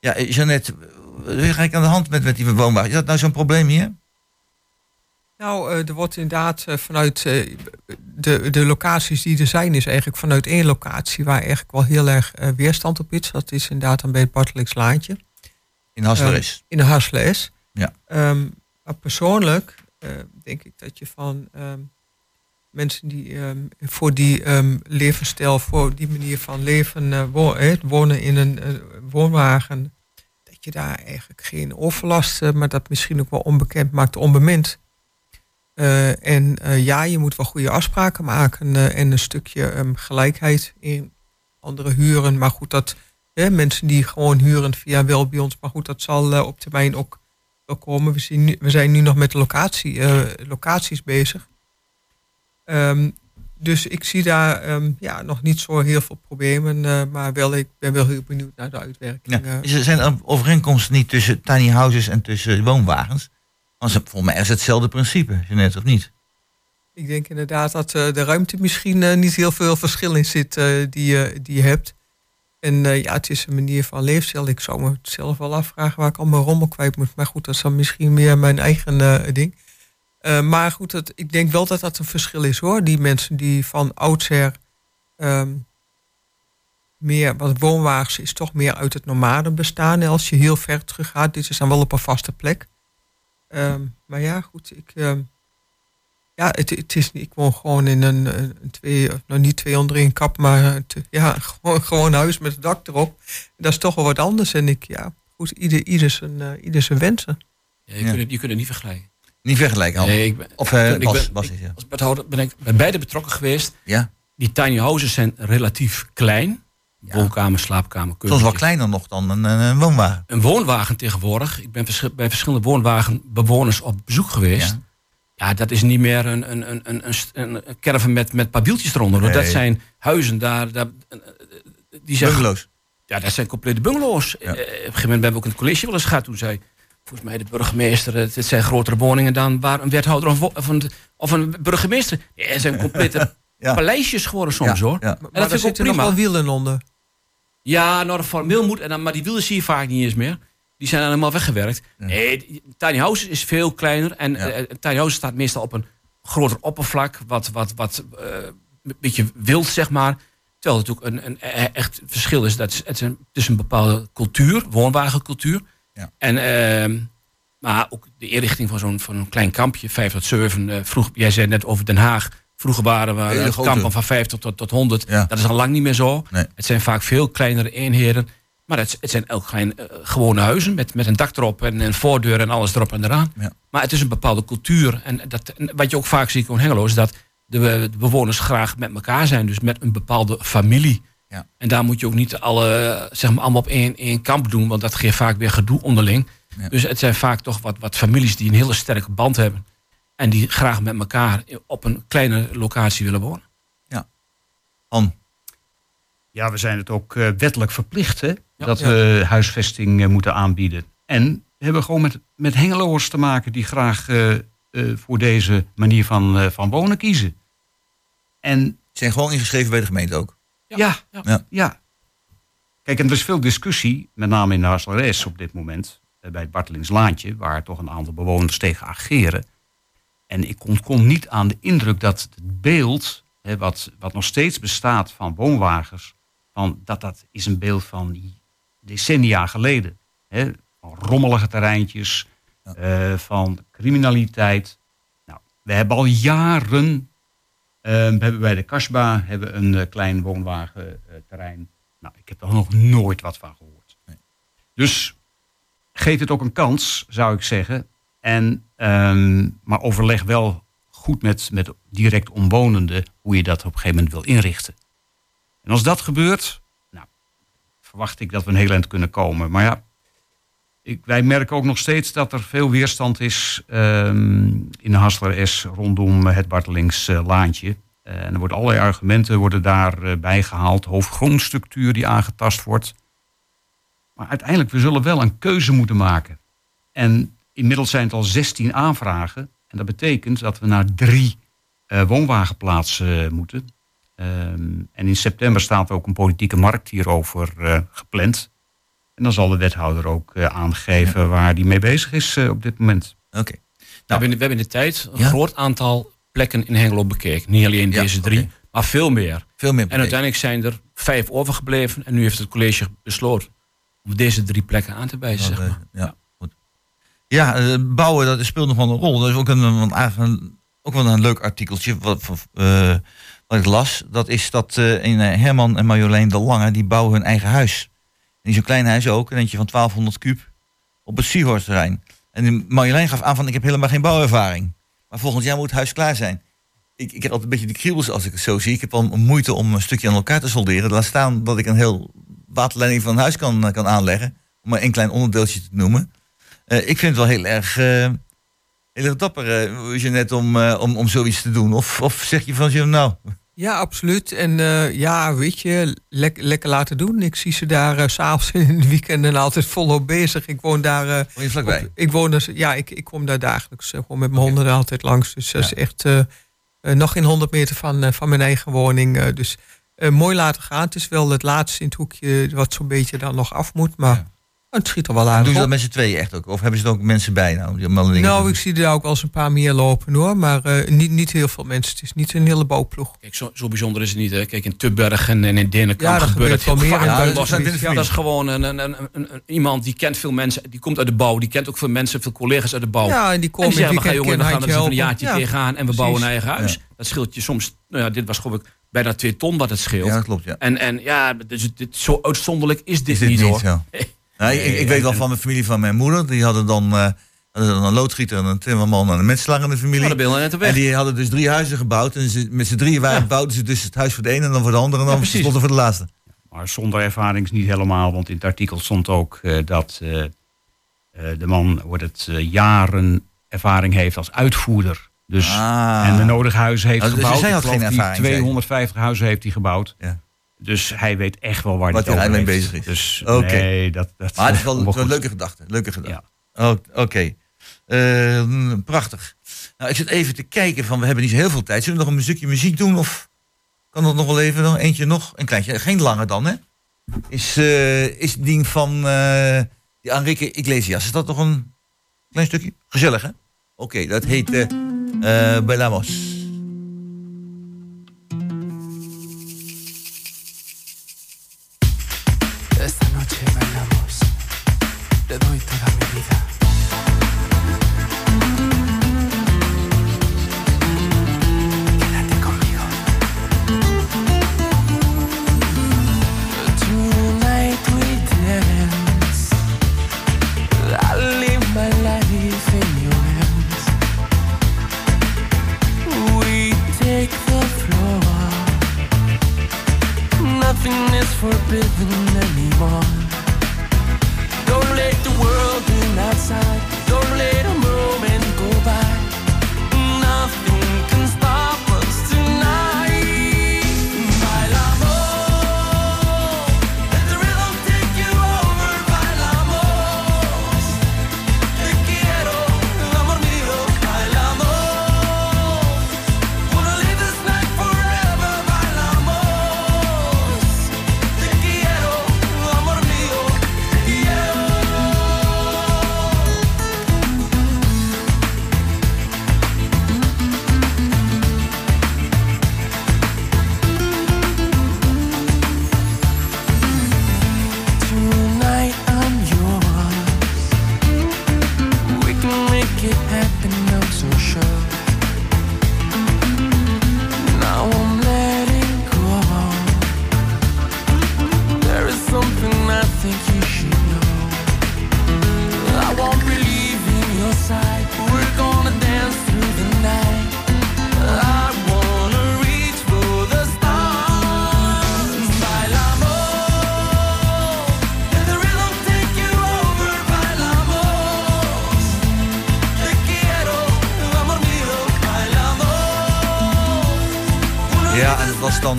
ja, Jeannette, ga ik aan de hand met, met die woonwagen? Is dat nou zo'n probleem hier? Nou, er wordt inderdaad vanuit de, de locaties die er zijn, is eigenlijk vanuit één locatie waar eigenlijk wel heel erg weerstand op is. Dat is inderdaad dan bij het Bartelingslaantje. In Hassleres? Um, in Hassleres. Ja. Um, maar persoonlijk uh, denk ik dat je van um, mensen die voor die levensstijl, voor die manier van leven, uh, wo eh, wonen in een uh, woonwagen, dat je daar eigenlijk geen overlast, maar dat misschien ook wel onbekend maakt, onbemind. Uh, en uh, ja, je moet wel goede afspraken maken uh, en een stukje um, gelijkheid in andere huren. Maar goed, dat mensen die gewoon huren via wel bij ons. Maar goed, dat zal op termijn ook wel komen. We, zien nu, we zijn nu nog met locatie, locaties bezig. Um, dus ik zie daar um, ja, nog niet zo heel veel problemen. maar wel, ik ben wel heel benieuwd naar de uitwerking. Ja. Er zijn overeenkomsten niet tussen tiny houses en tussen woonwagens? Want volgens mij is het hetzelfde principe, net of niet? Ik denk inderdaad dat uh, de ruimte misschien uh, niet heel veel verschil in zit uh, die, die je hebt. En ja, het is een manier van leefstijl. Ik zou me zelf wel afvragen waar ik al mijn rommel kwijt moet. Maar goed, dat is dan misschien meer mijn eigen ding. maar goed, ik denk wel dat dat een verschil is hoor. Die mensen die van oudsher um, meer, want woonwagens is toch meer uit het normale bestaan. Als je heel ver terug gaat, dit is dan wel op een vaste plek. Um, maar ja, goed, ik. Um, ja, het, het is, ik woon gewoon in een, een twee, nou niet twee onder één kap, maar te, ja, gewoon, gewoon huis met het dak erop. Dat is toch wel wat anders. En ik, ja, goed, ieder, ieder, zijn, uh, ieder zijn wensen. Ja, je, ja. Kunt, je kunt het niet vergelijken. Niet vergelijken, nee, ik ben, Of uh, ik Bas, ben, Bas is, ik, ja. Als ben ik bij beide betrokken geweest. Ja. Die tiny houses zijn relatief klein. Ja. Woonkamer, slaapkamer, keuken. Dat is wel kleiner nog dan een, een, woonwagen. Een woonwagen tegenwoordig. Ik ben vers bij verschillende woonwagenbewoners op bezoek geweest. Ja, ja dat is niet meer een, een, een, een, een, een caravan met, met een paar wieltjes eronder. Nee. Dat zijn huizen daar. daar die zijn, bungalows? Ja, dat zijn complete bungalows. Ja. Uh, op een gegeven moment hebben we ook in het college wel eens gehad. Toen zei volgens mij de burgemeester... het zijn grotere woningen dan waar een wethouder of, of, een, of een burgemeester... Ja, het zijn complete ja. paleisjes geworden soms hoor. Maar, maar daar zitten nog wel wielen onder. Ja, nou, formeel moet. En dan, maar die wielen zie je vaak niet eens meer. Die zijn allemaal weggewerkt. Ja. Nee, tiny house is veel kleiner. En ja. uh, tiny house staat meestal op een groter oppervlak. Wat, wat, wat uh, een beetje wild, zeg maar. Terwijl het natuurlijk een, een echt verschil is. Dat het is een, het is een bepaalde cultuur, woonwagencultuur. Ja. En, uh, maar ook de inrichting van zo'n van een klein kampje, 5 tot 7. vroeg, jij zei net over Den Haag. Vroeger waren we het kampen van 50 tot, tot 100. Ja. Dat is al lang niet meer zo. Nee. Het zijn vaak veel kleinere eenheden. Maar het, het zijn elk klein uh, gewone huizen met, met een dak erop en een voordeur en alles erop en eraan. Ja. Maar het is een bepaalde cultuur. En, dat, en wat je ook vaak ziet in Hengelo is dat de, de, bewoners graag met elkaar zijn. Dus met een bepaalde familie. Ja. En daar moet je ook niet alle, zeg maar, allemaal op één, één kamp doen. Want dat geeft vaak weer gedoe onderling. Dus het zijn vaak toch wat, wat families die een hele sterke band hebben. En die graag met elkaar op een kleine locatie willen wonen. Ja. An. Ja, we zijn het ook uh, wettelijk verplicht hè, ja, dat ja. we huisvesting uh, moeten aanbieden. En we hebben gewoon met, met hengeloers te maken die graag uh, voor deze manier van, van wonen kiezen. En, zijn gewoon ingeschreven bij de gemeente ook? Ja, ja. ja. Kijk, en er is veel discussie, met name in de op dit moment, bij het Bartelingslaantje, waar toch een aantal bewoners tegen ageren. En ik kon, niet aan de indruk dat het beeld, hè, wat, wat nog steeds bestaat van woonwagens, van, dat dat is een beeld van decennia geleden. Hè, van rommelige terreintjes, ja. uh, van criminaliteit. Nou, we hebben al jaren, uh, hebben bij de Kasba hebben een uh, klein woonwagenterrein. Nou, ik heb er nog nooit wat van gehoord. Dus geef het ook een kans, zou ik zeggen. En, ehm, maar overleg wel goed met, met direct omwonenden hoe je dat op een gegeven moment wil inrichten. En als dat gebeurt, nou, verwacht ik dat we een heel eind kunnen komen. Maar ja, ik, wij merken ook nog steeds dat er veel weerstand is ehm, in de Hasler S rondom het Bartelingslaantje. Uh, en er worden allerlei argumenten worden daarbij uh, gehaald. Hoofdgrondstructuur die aangetast wordt. Maar uiteindelijk, we zullen wel een keuze moeten maken. En inmiddels zijn het al 16 aanvragen. En dat betekent dat we naar drie uh, woonwagenplaatsen uh, moeten. Um, en in september staat ook een politieke markt hierover uh, gepland. En dan zal de wethouder ook aangeven ja. waar die mee bezig is op dit moment. Oké. Okay. Nou, we, hebben, we hebben in de tijd een ja? groot aantal plekken in Hengelo bekeken. Niet alleen Ja, deze drie, maar veel meer. Veel meer En uiteindelijk zijn er vijf overgebleven. En nu heeft het college besloten om deze drie plekken aan te wijzen. Zeg maar. ja. Ja, eh, bouwen dat speelt nog wel een rol. Dat is ook een, ook wel een leuk artikeltje wat, eh, wat ik las. Dat is dat in, eh, Herman en Marjolein de Lange, die bouwen hun eigen huis. En zo'n klein huis ook, een eentje van 1200 kuub, op het Seahorse-terrein. En die Marjolein gaf aan van, ik heb helemaal geen bouwervaring. Maar volgend jaar moet het huis klaar zijn. Ik, ik heb altijd een beetje de kriebels als ik het zo zie. Ik heb wel moeite om een stukje aan elkaar te solderen. Laat staan dat ik een heel waterleiding van huis kan, kan aanleggen. Om maar één klein onderdeeltje te noemen. Eh, ik vind het wel heel erg, eh, heel erg dapper, uh, net om, eh, om, om zoiets te doen. Of, of zeg je van, nou, Ja, absoluut. En eh, ja, weet je, lek- lekker laten doen. Ik zie ze daar eh, s s'avonds in de weekenden altijd volop bezig. Ik woon daar. eh, woon je vlakbij? op- ik woon dus, ja, ik, ik kom daar dagelijks eh, gewoon met mijn honden altijd langs. Dus dat is echt eh, eh, nog geen 100 meter van, eh, van mijn eigen woning. eh, dus eh, mooi laten gaan. Het is wel het laatste in het hoekje wat zo'n beetje dan nog af moet. Maar het schiet er wel doen aardig ze dat met z'n tweeën echt ook? Of hebben ze er ook mensen bij nou? Die Nou, doen? ik zie er ook wel eens een paar meer lopen hoor. Maar eh, niet, niet heel veel mensen. Het is niet een hele bouwploeg. Kijk, zo, zo bijzonder is het niet. Hè. Kijk, in Tubberg en, en in Denenkamp Ja, dat gebeurt het wel meer Ja, dat, is, dat is gewoon een, een, een, een- een- iemand die kent veel mensen. Die komt uit de bouw. Die kent ook veel mensen, veel collega's uit de bouw. Ja, en die komen en die zeggen, we gaan jongen, dan gaan we een jaartje Ja, tegenaan. En we precies. bouwen een eigen huis. Dat scheelt je soms, nou ja, dit was geloof ik bijna twee ton wat het scheelt. Ja, dat klopt, ja. En, en ja, dus dit, zo uitzonderlijk is dit, Is dit niet, niet hoor. Nou, ik, ik weet wel van mijn familie van mijn moeder. Die hadden dan, eh, hadden dan een loodgieter, en een timmerman en een metselaar in de familie. En die hadden dus drie huizen gebouwd. En ze, met z'n drieën waren, Ja. bouwden ze dus het huis voor de ene en dan voor de andere. En dan Ja, voor de laatste. Maar zonder ervaring is niet helemaal, want in het artikel stond ook eh, dat eh, de man wordt het jaren ervaring heeft als uitvoerder. Dus, Ah. En de nodige huizen heeft Nou, dus gebouwd. zij had geen ervaring, zei je. 250 huizen heeft hij gebouwd. Ja. Dus hij weet echt wel waar Wat hij mee bezig is. Dus Oké. nee, dat, dat Maar het is wel, komt het is wel een leuke gedachte. Leuke gedachte. Oh, Oké. Eh, mm, prachtig. Nou, ik zit even te kijken van, we hebben niet zo heel veel tijd. Zullen we nog een stukje muziek doen? Of kan dat nog wel even? Nog eentje nog? Een kleintje. Geen langer dan, hè? Is, eh is die van eh die Enrique Iglesias. Is dat nog een klein stukje? Gezellig, hè? Oké, dat heet eh eh Bailamos.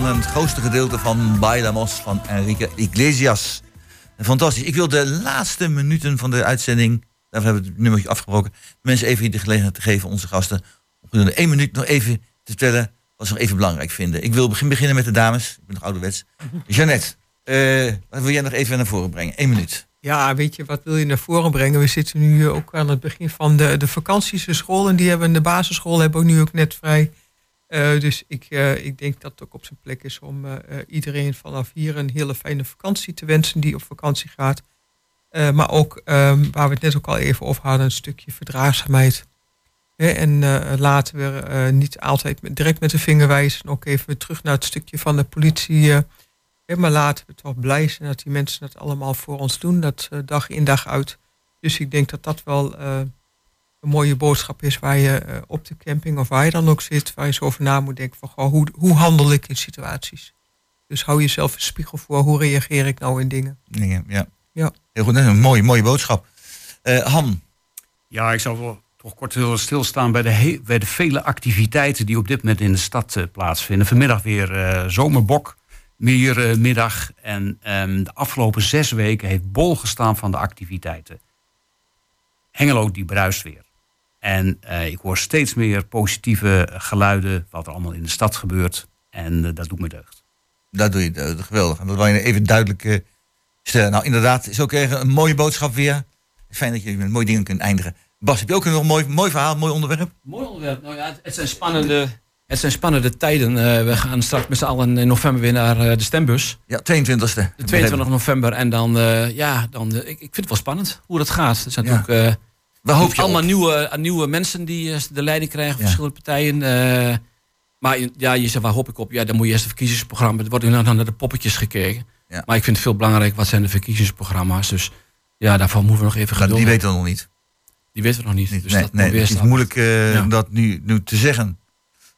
Dan het grootste gedeelte van Bailamos van Enrique Iglesias. Fantastisch. Ik wil de laatste minuten van de uitzending, daarvoor hebben we het nummertje afgebroken, mensen even de gelegenheid te geven, onze gasten, om gedurende één minuut nog even te vertellen wat ze nog even belangrijk vinden. Ik wil begin beginnen met de dames. Ik ben nog ouderwets. Jeannette, eh, wat wil jij nog even naar voren brengen? Eén minuut. Ja, weet je, wat wil je naar voren brengen? We zitten nu ook aan het begin van de, de vakanties. De scholen, die hebben de basisschool hebben ook nu ook net vrij. Eh, dus ik, eh, ik denk dat het ook op zijn plek is om eh, iedereen vanaf hier een hele fijne vakantie te wensen die op vakantie gaat. Maar ook, ehm, waar we het net ook al even over hadden, een stukje verdraagzaamheid. En laten we niet altijd met, direct met de vinger wijzen. Ook even terug naar het stukje van de politie. hè, maar laten we toch blij zijn dat die mensen dat allemaal voor ons doen. Dat dag in dag uit. Dus ik denk dat dat wel een mooie boodschap is waar je eh, op de camping of waar je dan ook zit, waar je zo over na moet denken van goh, hoe, hoe handel ik in situaties. Dus hou jezelf een spiegel voor, hoe reageer ik nou in dingen. Dingen, ja. Ja. Heel goed, dat is een mooie, mooie boodschap. Eh Han, Ja, ik zou wel toch kort willen stilstaan bij de, he- bij de vele activiteiten die op dit moment in de stad eh, plaatsvinden. Vanmiddag weer eh, zomerbok, middag. En ehm, de afgelopen zes weken heeft bol gestaan van de activiteiten. Hengelo die bruist weer. En eh, ik hoor steeds meer positieve geluiden wat er allemaal in de stad gebeurt. En eh, dat doet me deugd. dat doe je eh, geweldig. En dat wil je even duidelijk eh, stellen. Nou, inderdaad, is ook een mooie boodschap weer. Fijn dat je met mooie dingen kunt eindigen. Bas, heb je ook nog een mooi, mooi verhaal, mooi onderwerp? Mooi onderwerp. Nou ja, het- het zijn spannende, het zijn spannende tijden. Eh, we gaan straks met z'n allen in november weer naar eh, de stembus. Ja, 22e. De 22 november. En dan, eh, ja, dan, ik, ik vind het wel spannend hoe dat gaat. Er zijn Ja. natuurlijk hoop je allemaal op? nieuwe, eh, nieuwe mensen die eh, de leiding krijgen van Ja. verschillende partijen. eh, maar ja, je zegt waar hoop ik op? Ja, dan moet je eerst het verkiezingsprogramma. Er wordt inderdaad naar de poppetjes gekeken. Ja. Maar ik vind het veel belangrijk, wat zijn de verkiezingsprogramma's? Dus ja, daarvan moeten we nog even geduld die weten we nog niet. Die weten we nog niet. Niet- Dus nee, dat nee, het is moeilijk Ja. om dat nu, nu te zeggen.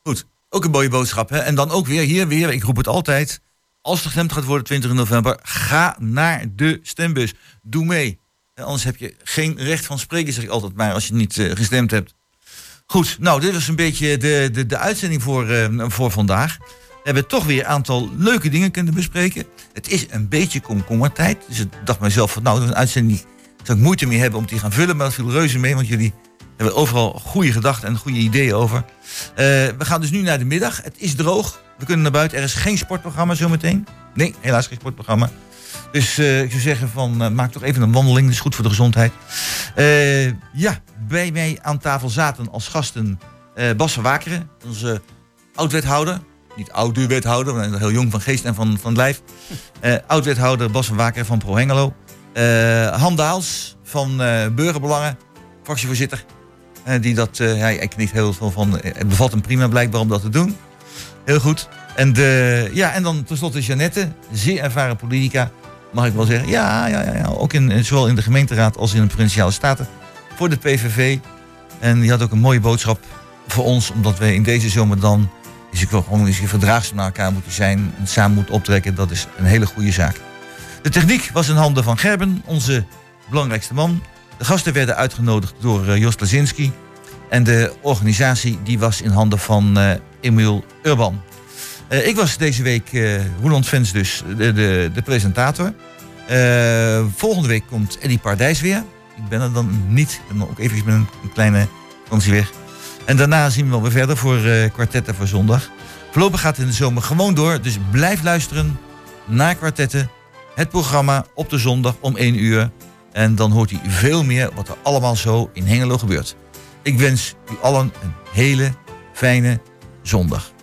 Goed, ook een mooie boodschap. Hè? En dan ook weer hier weer, ik roep het altijd. Als er gestemd gaat worden 20 november, ga naar de stembus. Doe mee. En anders heb je geen recht van spreken, zeg ik altijd maar, als je niet eh, gestemd hebt. Goed, nou, dit was een beetje de, de, de uitzending voor, eh, voor vandaag. We hebben toch weer een aantal leuke dingen kunnen bespreken. Het is een beetje komkommertijd. Dus ik dacht mezelf van, nou, dat is een uitzending die zou ik moeite mee hebben om die te gaan vullen. Maar dat viel reuze mee, want jullie hebben overal goede gedachten en goede ideeën over. Eh, we gaan dus nu naar de middag. Het is droog. We kunnen naar buiten. Er is geen sportprogramma zometeen. Nee, helaas geen sportprogramma. Dus eh, ik zou zeggen van eh, maak toch even een wandeling. Dat is goed voor de gezondheid. Eh, ja, bij mij aan tafel zaten als gasten Bas van Wakeren, onze oud-wethouder. Niet oude wethouder, maar heel jong van geest en van, van lijf. Oud-wethouder Bas van Wakeren van Pro Hengelo. Eh Han Daals van Burgerbelangen, fractievoorzitter. Die dat, ja, ik niet heel veel van. Het bevalt hem prima blijkbaar om dat te doen. Heel goed. En, de, ja, en dan tenslotte Jeannette, zeer ervaren politica, mag ik wel zeggen. Ja, ja, ja, ja. ook in, zowel in de gemeenteraad als in de provinciale staten. Voor de PVV. En die had ook een mooie boodschap voor ons, omdat wij in deze zomer dan is ik wel gewoon eens verdraagzaam naar elkaar moeten zijn en samen moeten optrekken. Dat is een hele goede zaak. De techniek was in handen van Gerben, onze belangrijkste man. De gasten werden uitgenodigd door eh, Jos Lazinski. En de organisatie die was in handen van eh Emiel Urban. Eh, ik was deze week, eh Roland dus, de, de, de presentator. Eh, volgende week komt Eddie Pardijs weer. Ik ben er dan niet. Ik ben ook even met een, kleine vakantie weg. En daarna zien we wel weer verder voor kwartetten voor zondag. Voorlopig gaat het in de zomer gewoon door. Dus blijf luisteren naar kwartetten. Het programma op de zondag om 1 uur. En dan hoort u veel meer wat er allemaal zo in Hengelo gebeurt. Ik wens u allen een hele fijne zondag.